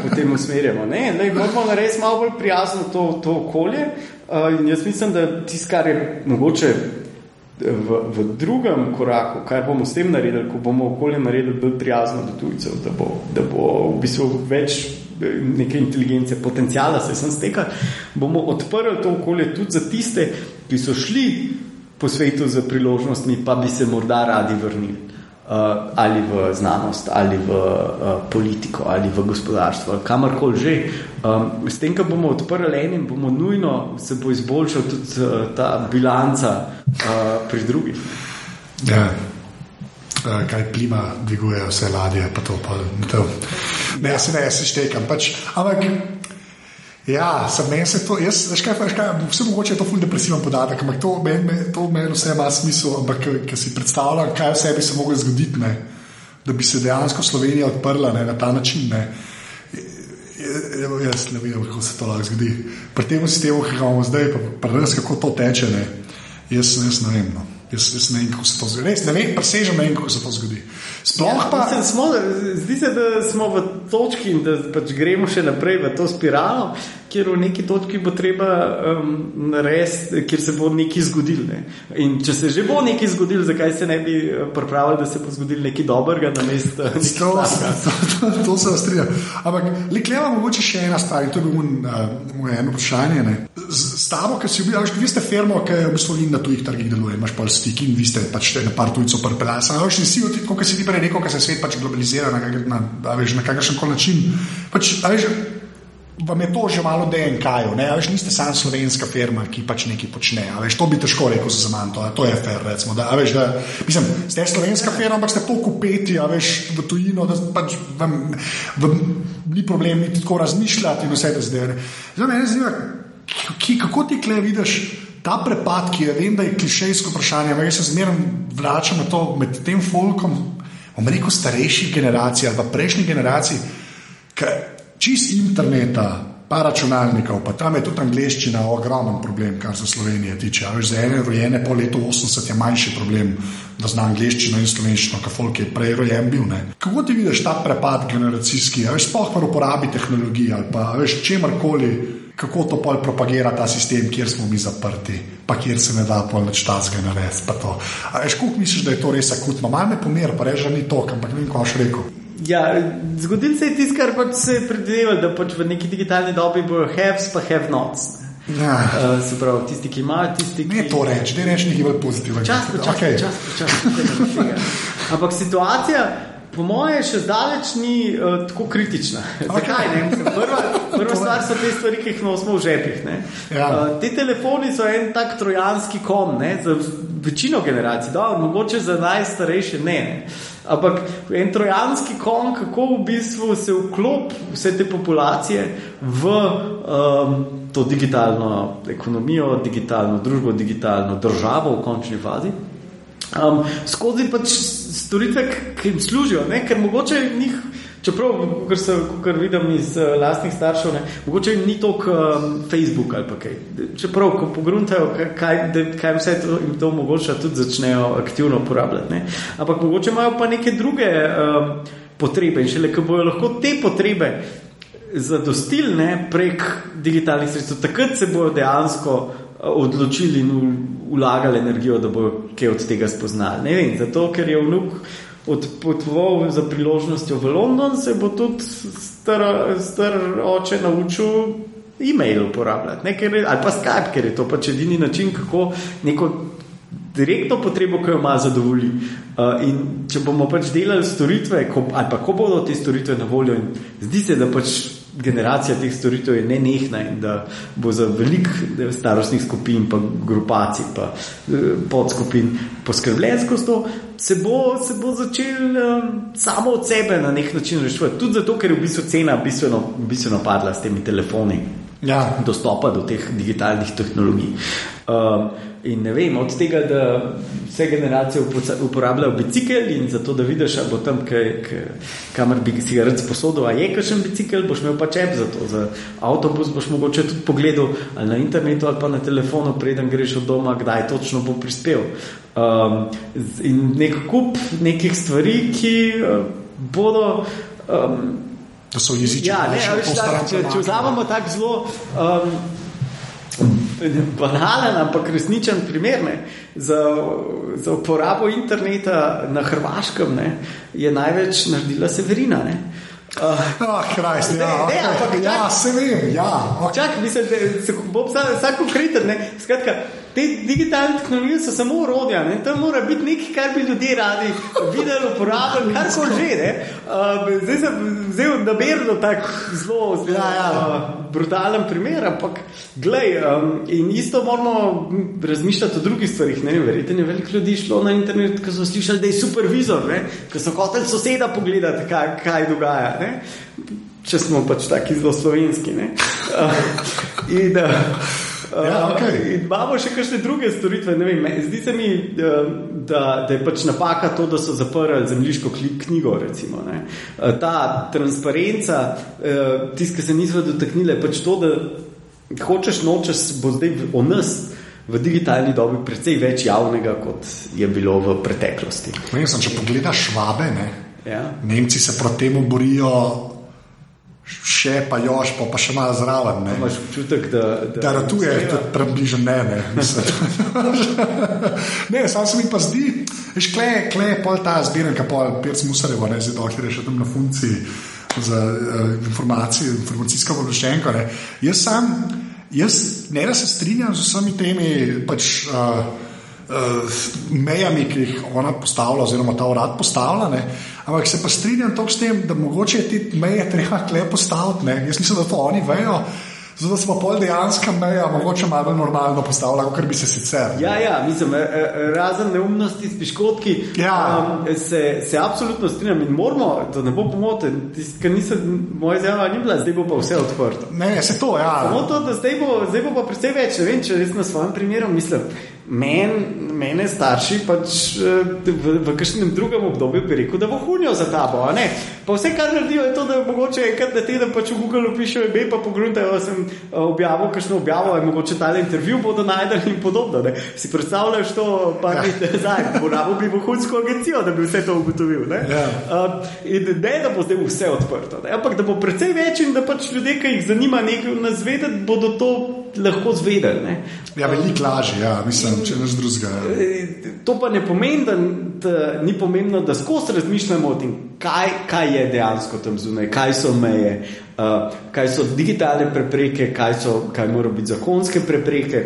potem usmerjamo. Ne, ne, moramo narediti malo bolj prijazno to, to okolje. Uh, jaz mislim, da tisto, kar je mogoče v, v drugem koraku, kaj bomo s tem naredili, ko bomo okolje naredili bolj prijazno do tujcev, da bo, da bo v bistvu več eh, neke inteligence, potencijala se sem stekal, bomo odprli to okolje tudi za tiste, ki so šli po svetu za priložnostmi, pa bi se morda radi vrnili. Uh, ali v znanost, ali v uh, politiko, ali v gospodarstvo, ali kamorkoli že. Um, s tem, ko bomo odprli enim, bomo nujno se bo izboljšal tudi uh, ta bilanca uh, pri drugih. Ja. Kaj plima, dviguje vse ladje, pa to pa to. Ne, jaz se ne, jaz se štekam. Pač, ampak Ja, sem meni se to, jaz, veš kaj, veš kaj, vse mogoče je to ful depresiven podatek, ampak to meni me, men vse ima smisel, ampak ker si predstavljam, kaj vse bi se moglo zgoditi, ne, da bi se dejansko Slovenija odprla ne, na ta način. Ne. Jaz ne vem, kako se to lahko zgodi. Pri tem sistemu, ki ga imamo zdaj, pa pri nas, kako to teče, ne. jaz, jaz ne vem. No. Jaz, jaz ne vem, kako se to zgodi. Res ne vem, presežem ne vem, kako se to zgodi. Sploh ja, pa. Mislim, smo, zdi se, da smo v točki in da pač gremo še naprej v to spiralo, kjer v neki točki bo treba um, narediti, kjer se bo nekaj zgodilo. Ne? In če se že bo nekaj zgodilo, zakaj se ne bi uh, pripravili, da se bo zgodilo nekaj dobrega na mestu? To, to, to, to se strinjam. Ampak lekleva mogoče še ena stvar in to je bilo uh, moje eno vprašanje. Z, s tabo, ki si bil, veš, vi ste firmo, ki je v bistvu na tujih trgih deluje, imaš pa stik in vi ste pač na par tujcev pripeljali. Samo še vsi, kot si ti prej rekel, da se svet pač globalizira na, na, na, na kakršen koli način. Pač, vam je to že malo DNK, ne veš, niste samo slovenska firma, ki pač nekaj počne. Veš, to bi težko rekel za zaman, to, to je fair. Recimo, da, veš, da, mislim, ste slovenska firma, ampak ste toliko upeti v tujino, da pač vam, vam ni problem niti tako razmišljati in vse te zdaj. Zdaj me zanima, kako ti kle vidiš. Ta prepad, ki je, vem, da je klišejsko vprašanje, ampak jaz se zmeraj vračam na to med tem folkom, omreko starejših generacij ali pa prejšnjih generacij, ki čist interneta, pa računalnikov, pa tam je tudi angliščina ogromen problem, kar se Slovenije tiče. Veš, za ene rojene po letu 80 je manjši problem, da zna angliščino in slovenščino, kot folk je prej rojen bil. Ne. Kako ti vidiš ta prepad generacijski, veš, spoh pa uporabi tehnologije ali pa veš, čemorkoli. Kako to pol propagira ta sistem, kjer smo mi zaprti, pa kjer se ne da pol več tazga narediti. Veš, kako misliš, da je to res akutno? Malo me pomer, pa reže ni to, ampak ne vem, kaj še rekel. Ja, zgodil se je tisto, kar pač se je predvidevalo, da pač v neki digitalni dobi bojo haves, pa have nots. Ja. Uh, se pravi, tisti, ki imajo, tisti, ki. Ne to reči, ne reči nekaj bolj pozitivnega. Čas, čas, okay. čas, čas, čas, čas. Ampak situacija. Po mojem, še zdaleč ni uh, tako kritična. Zakaj? Prva, prva stvar so te stvari, ki jih nosimo v žepih. Ja. Uh, te telefoni so en tak trojanski kon, ne? za večino generacij, da, mogoče za najstarejše ne. ne? Ampak en trojanski kon, kako v bistvu se vklop vse te populacije v um, to digitalno ekonomijo, digitalno družbo, digitalno državo v končni fazi. Um, skozi pač storitve, ki jim služijo, ne? ker mogoče njih. Čeprav, kar se kar vidim iz uh, lastnih staršev, ne, mogoče jim ni toliko um, Facebook ali kaj. Čeprav, ko pogruntajo, kaj, kaj vse to jim to omogoča, tudi začnejo aktivno uporabljati. Ne. Ampak mogoče imajo pa neke druge um, potrebe in šele, ko bojo lahko te potrebe zadostili ne, prek digitalnih sredstev, takrat se bojo dejansko odločili in vlagali energijo, da bojo kaj od tega spoznali. Ne vem, zato ker je vnuk odpotoval za priložnostjo v London, se bo tudi star, star oče naučil e-mail uporabljati, ne, ker, ali pa Skype, ker je to pač edini način, kako neko direktno potrebo, ki jo ima, zadovolji. Uh, in če bomo pač delali storitve, ko, ali pa ko bodo te storitve na voljo, in zdi se, da pač generacija teh storitev je nenehna in da bo za velik starostnih skupin, pa grupacij, pa eh, podskupin poskrbljeno skozi to, se bo, se bo začel um, samo od sebe na nek način reševati. Tudi zato, ker je v bistvu cena bistveno, bistveno padla s temi telefoni. Ja. Dostopa do teh digitalnih tehnologij. Um, In ne vem, od tega, da vse generacije uporabljajo bicikl in zato, da vidiš, da bo tam, kamor bi si ga rad sposodil, a je kakšen bicikl, boš imel pa čep za to. Za avtobus boš mogoče tudi pogledal ali na internetu ali pa na telefonu, preden greš od doma, kdaj točno bo prispel. Um, in nek kup nekih stvari, ki uh, bodo. Um, da so jezični. Ja, ne, veš, tak, če, če vzamemo tako zelo. Um, banalen, ampak resničen primer ne, za, za uporabo interneta na Hrvaškem ne, je največ naredila Severina. Ne. Uh, oh, kraj, ja, ne, okay. ampak, ja, se vem. Ja, okay. Čak, mislim, da se bo vsak konkreten. Skratka, Te digitalne tehnologije so samo urodja, ne? to mora biti nekaj, kar bi ljudje radi videli, uporabljali, kar so že. Uh, zdaj sem vzel namerno tako zelo, zelo ja, ja. Brutalen primer, ampak glej, um, in isto moramo razmišljati o drugih stvarih. Verjetno je veliko ljudi šlo na internet, ki so slišali, da je supervizor, ki so hoteli soseda pogledati, kaj, kaj dogaja. Ne? Če smo pač taki zelo slovenski. Uh, in, uh, Ja, okay. Imamo še kakšne druge storitve. Vem, zdi se mi, eh, da, da je pač napaka to, da so zaprli zemljiško knjigo. Recimo, eh, Ta transparenca, eh, tisti, ki se niso dotaknili, je pač to, da hočeš nočeš, bo zdaj o nas. V digitalni dobi je precej več javnega, kot je bilo v preteklosti. Vem, sem, če pogledaš švabe, ne? ja. Nemci se proti temu borijo še pa još, pa, pa še malo zraven. Ne. Imaš občutek, da, da, da ratuje, da je približno ne. Ne, ne samo se mi pa zdi, veš, kle, kle je pol ta zbirka, pol pec musarevo, ne zdaj dokler je še tam na funkciji za uh, informacije, informacijsko obveščenko. Jaz sam, jaz ne da se strinjam z vsemi temi pač. Uh, mejami, ki jih ona postavlja, oziroma ta urad postavlja. Ne? Ampak se pa strinjam s tem, da mogoče te meje treba kle postaviti. Ne? Jaz mislim, da to oni vejo. Zato smo pol dejansko meja, mogoče malo bolj normalno postavljali, kot bi se sicer. Ja, ja, mislim, e, e, razen neumnosti s piškotki, ja. um, se, se absolutno strinjam in moramo, da ne bo pomoten, ker nisem, moja izjava ni bila, zdaj bo pa vse odprto. Ne, se to, ja. Samo to, da zdaj bo, zdaj bo pa precej več, ne vem, če res na svojem primeru mislim. Men, mene starši pač eh, v, v kakšnem drugem obdobju bi rekel, da bo hunijo za tabo. Pa vse, kar naredijo, je to, da mogoče enkrat na teden pač v Google pišejo ime, pa pogruntajo, da sem eh, objavil kakšno objavo, in mogoče ta intervju bodo najdeli in podobno. Ne? Si predstavljaš to, pa ja. ni zdaj, moramo bi vohunsko agencijo, da bi vse to ugotovil. Ne? Ja. Uh, in ne, da bo zdaj vse odprto, ne? ampak da bo precej več in da pač ljudje, ki jih zanima nekaj nazvedeti, bodo to lahko zvedeli. Ja, veliko lažje, ja, mislim, če ne zdruzga. Ja. To pa ne pomeni, da, da ni pomembno, da skozi razmišljamo o tem, kaj, kaj je dejansko tam zunaj, kaj so meje, uh, kaj so digitalne prepreke, kaj, so, kaj morajo biti zakonske prepreke.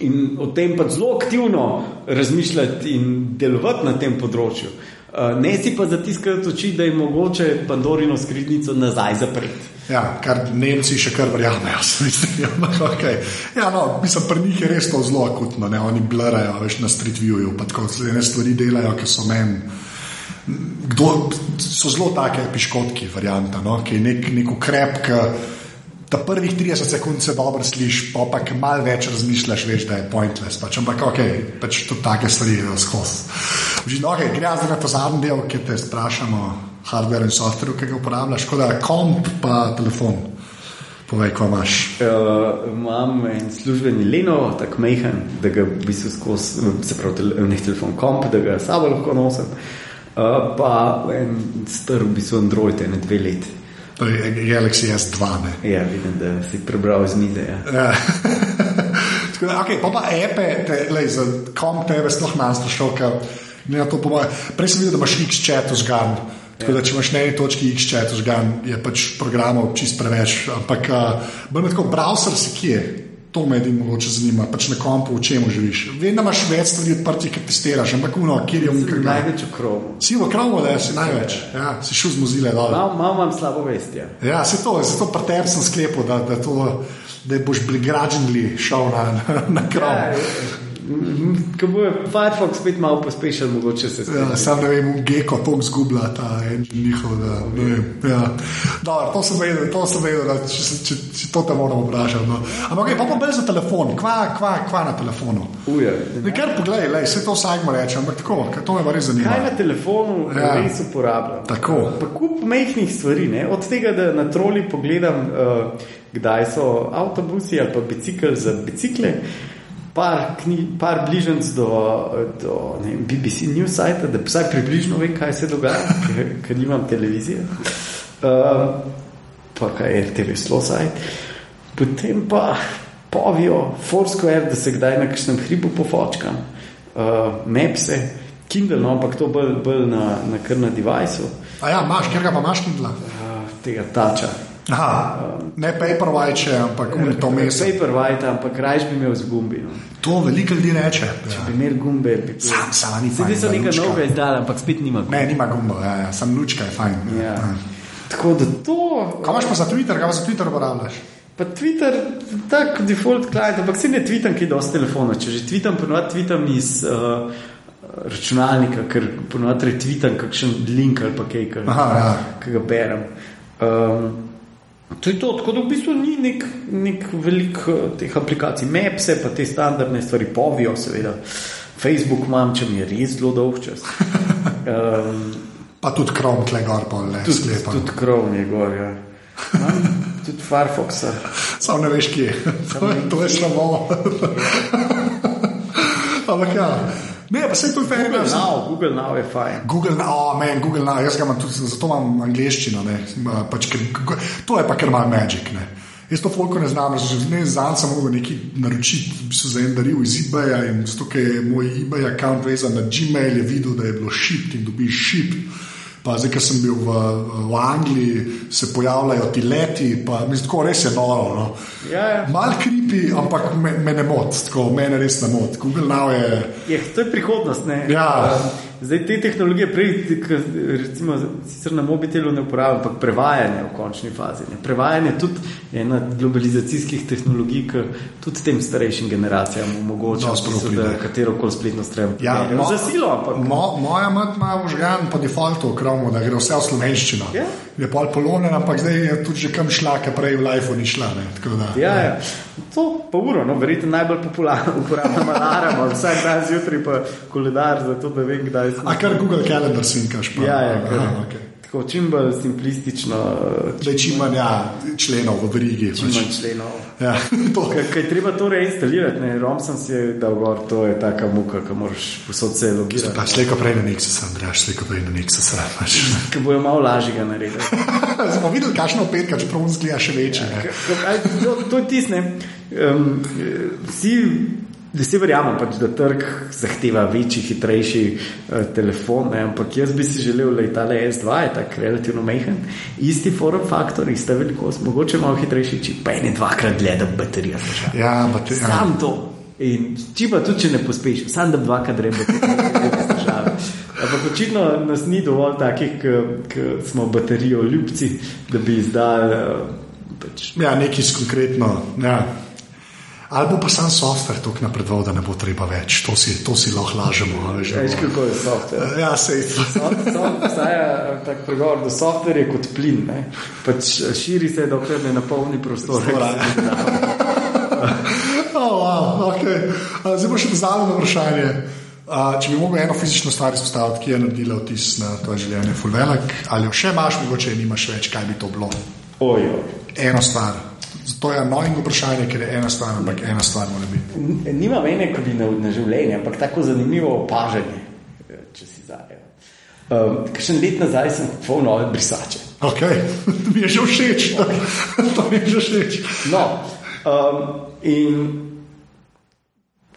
In o tem pa zelo aktivno razmišljati in delovati na tem področju. Uh, ne si pa zatiskati oči, da je mogoče Pandorino skrinjico nazaj zapreti. Ja, kar Nemci še kar verjamejo. Ja, okay. ja, no, mislim, pri njih je res to zelo akutno, ne? oni blerajo, veš, na street viewju, pa tako ene stvari delajo, ki so meni. Kdo so zelo take piškotki, varianta, no? ki je nek, nek ukrep, ki Ta prvih 30 sekund se dobro slišiš, pa pa ki malo več razmišljaš, veš, da je pointless. Pač, ampak ok, pač tudi take stvari je skozi. Že no, okay, gre na ta zadnji del, ki te sprašamo, hardware in software, ki ga uporabljaš, kot da komp pa telefon. Povej, ko imaš. Uh, imam en službeni Leno, tako mehen, da ga v bistvu skozi, se pravi, tel, ne telefon, komp, da ga sabo lahko nosim. Uh, pa en star, v bistvu Android, ene dve leti. To je Galaxy S2. Ne? Ja, vidim, da si prebral z mize. Ja. Ja. Da, okay, pa pa epe, te, lej, za kom tebe sploh manj sprašal, ker ne na to pomaga. Prej sem videl, da imaš X-chat vzgan. Tako da, če imaš na eni točki X-chat vzgan, je pač programov čist preveč. Ampak, uh, tako, browser si kje? To me edino mogoče zanima, pač na kompu, v čemu živiš. Vem, da imaš več stvari odprtih, ki testiraš, ampak uno, kjer je umkar. Največ v krovu. Si v krovu, da si največ. Ja, si šel z mozile dol. Malo mal imam slabo vest. Ja. Ja, se to, zato pri tebi sem sklepal, da, da, to, da boš begrudgingly šel na, na, na krov. Ja, Ko bo Firefox spet malo pospešil, mogoče se spet. Ja, sam ne vem, Geko to zgublja, ta njihov. Da, ne vem, ja. Dobar, to sem vedel, to sem vedel, da če, če, če to te moramo vprašati. No. Ampak okay, pa pa bolj za telefon, kva, kva, kva na telefonu. Uje. Nekaj poglej, lej, vse to vsak ima reči, ampak tako, ker to me res zanima. Kaj na telefonu Ja. res uporabljam? Tako. Pa kup majhnih stvari, ne? od tega, da na troli pogledam, uh, kdaj so avtobusi ali pa bicikl za bicikle. Par, kni, par bližnjic do, do vem, BBC News sajta, da vsaj približno vem, kaj se dogaja, ker, ker nimam televizije. Uh, pa kaj je RTV Slow sajt. Potem pa povijo Foursquare, da se kdaj na kakšnem hribu pofočkam, uh, Mapse, Kindle, no, ampak to bolj, bolj na, na kar na devajsu, A ja, imaš, ker ga pa imaš Kindle. uh, tega tača. Aha, ne Paperwhite, ampak um, to mesec. Paperwhite, ampak rajš bi imel z gumbi. No. To veliko ljudi reče. Če Ja. bi imel gumbe, bi bil. Sam, sama ni Sedaj so fajn, nekaj novega izdali, ampak spet nima gumbe. Ne, nima gumba, ja, ja, sam lučka je fajn. Ja. Tako da to. Kaj imaš pa za Twitter, kaj pa za Twitter uporabljaš? Pa Twitter, tak default client, ampak se ne tweetam, ki je dosti telefona. Če že tweetam, ponovadi tweetam iz uh, računalnika, ker ponovadi retweetam kakšen link ali pa kaj, ki Aha, ja. ki ga berem. Um, To je to, tako da v bistvu ni nek, nek velik uh, teh aplikacij, Mapse, pa te standardne stvari, povijo, seveda. Facebook imam, če mi je res zelo dolg čas. Um, Pa tudi Chrome, tle gor, pa le tudi sklepam. tudi Chrome je gor. Ja. Imam tudi Firefoxa. Sam ne veš, kje. to, je- to je samo. Ampak ja. Ne, pa se to je fajn. Google Now, Google Now je fajn. Google, oh, man, Google Now, jaz ga imam tudi, zato imam angliščino. Ne, pač, ker, to je pa kar malo magic. Ne. Jaz to folko ne znam, že ne znam sem mogel nekaj naročiti, bistvu za en daril iz eBaya in zato, ker je moj eBay račun vezan na Gmail, je videl, da je bilo šip in dobiš šip. Pa zdaj, ker sem bil v, v Angliji, se pojavljajo ti leti, pa mislim, tako res je noro. No. Ja, ja. Mal kripi, ampak me, me ne moti, tako mene res ne moti. Google Now je. Je, to je prihodnost. Ne? Ja. Um, Zdaj te tehnologije, prej, k- recimo, sicer na mobitelu ne uporabljam, ampak prevajanje v končni fazi. Ne? Prevajanje tudi je ena globalizacijskih tehnologij, ki tudi tem starejšim generacijam omogoča, v bistvu, da pride. katero koli spletno stran Ja, mo- za silo. Ampak, Mo, moja mat ima užgan po defaultu kromu, da gre vse v slovenščino. Ja. Je pol polonen, ampak zdaj je tudi že kam šla, ker prej v Lifeu ni šla. Ne, da, Ja, ja. To pa uro, no, verjetno najbolj popularno uporabljam alarm, vsak dan zjutraj pa koledar, zato da vem, kdaj sem. A kar Google Calendar sinkaš. Pa, Ja, ja, kar, Aha, okay. Tako čim bolj simplistično, Zdaj čim manj ja, členov v verigi. čim pač. manj členov. Ja, to, Kaj, kaj treba to reinstalirati, ne, ROM sem si dal gor, to je taka muka, ki moraš posod se logirati. pa slejko prej na Nexus, Andraš, slejko prej na Nexus. Pač. Ki bojo malo lažje ga narediti. Smo videli, kakšno petka, čeprav on zgleda še. K- aj, To, to je tisne. Um, vsi, vsi verjamem, pač, da trg zahteva večji, hitrejši uh, telefon, ne, ampak jaz bi si želel, da je ta S2 je tako relativno mehen, isti form faktor, ista velikost, mogoče malo hitrejši čip, pa ene dvakrat dlje, da baterija zdrža. Ja, pa te, ja. Sam to. In če pa tudi, če ne pospešim, sam da dvakrat rebo zdržave. Ampak očitno nas ni dovolj takih, ki smo baterijo ljubci, da bi izdali. eh, Pač, Ja, nekaj s konkretno. Ja. Ali bo pa sam softver tako napredoval, da ne bo treba več, to si, to si lahko lažemo. bo- kako je software. Ja, sej. Obstaja tak pregovor, da software je kot plin. Ne? Pač širi se, dokler ne napolni. Prostora. Oh, wow, okay. zdaj pa še zadnje vprašanje. Uh, če bi mogel eno fizično stvar izpostaviti, ki je naredila vtis na tvoje življenje, fulvelik, ali jo še imaš, mogoče je nimaš več, kaj bi to bilo? Ojo. Eno stvar. To je annoying vprašanje, ker je ena stvar, ampak ena stvar mora biti. Nima mene, kot bi na, na življenje, ampak tako zanimivo opažanje, če si zdaj. Um, Kakšen let nazaj sem kupoval nove brisače. Okay. mi je že všeč. to mi je že všeč. No, um, in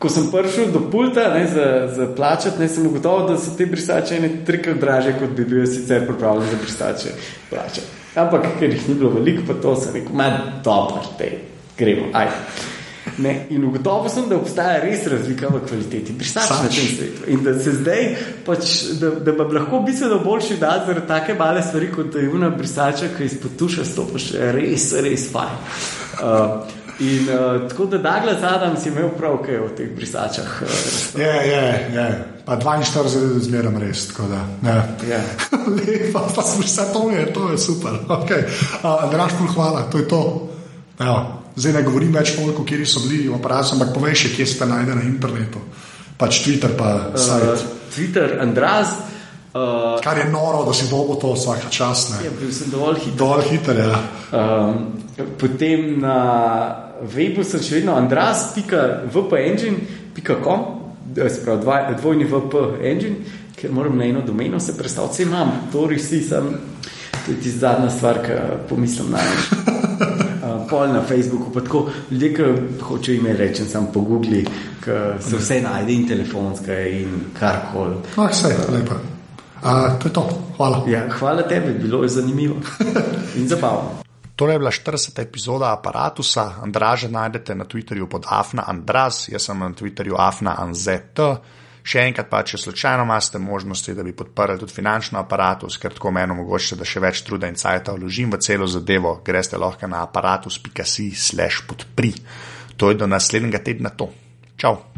ko sem prišel do pulta ne, za, za plačati, ne, sem ugotovil, da so te brisače ene trikrat draže, kot bi bil sicer pripravljen za brisače plačati. Ampak ker jih ni bilo veliko, pa to sem rekel, manj dobro, te gremo, ajde. Ne, in ugotovil sem, da obstaja res razlika v kvaliteti brisač na Sač. tem svetu. In da se zdaj, pač, da, da bi lahko bistveno boljši dan zaradi take male stvari, kot da je una brisača, ki izpod tuša stopiš, res, res fajn. Uh, in uh, tako da Douglas Adams je imel prav kaj o teh brisačah. Uh, Je, je, je. Pa 42 let zmeram res. tako Da, ja. ja. Lepa, pa smo vse to je, to je super. Okay. Uh, Draž, pol hvala, to je to. Evo, zdaj ne govorim več toliko, kje so bili operaciji, ampak povej še, kje ste najdeni na internetu. Pač Twitter, pa Uh, sajt. Twitter, Andraz, uh, Kar je noro, da si dolgo to vsaka čas. je Ne. bil sem dovolj hiter. Dol hiter, ja. Um, potem na webu sem še vedno andras.vpengine.com, sprav dvojni vp engine, ker moram na eno domeno se predstaviti, vse imam, to risi sem, to je tista zadnja stvar, ki pomislim na eno. Uh, pol na Facebooku, pa tako ljudje, ki hočejo ime reči, sem po Googli, ki se vse najde in telefonske in karkoli. No, vse, lepo. Uh, to je to, hvala. Ja, hvala tebi, bilo je zanimivo in zabavno. To je bila 40. epizoda aparata. Andraža najdete na Twitterju pod Afna Andraz, jaz sem na Twitterju Afna Anzet. Še enkrat pa, če slučajno imate možnosti, da bi podprli tudi finančno aparatus, ker tako meni omogočite, da še več truda in cajta vložim v celo zadevo, greste lahko na aparatus.si slash podpri. To je do naslednjega tedna to. Čau!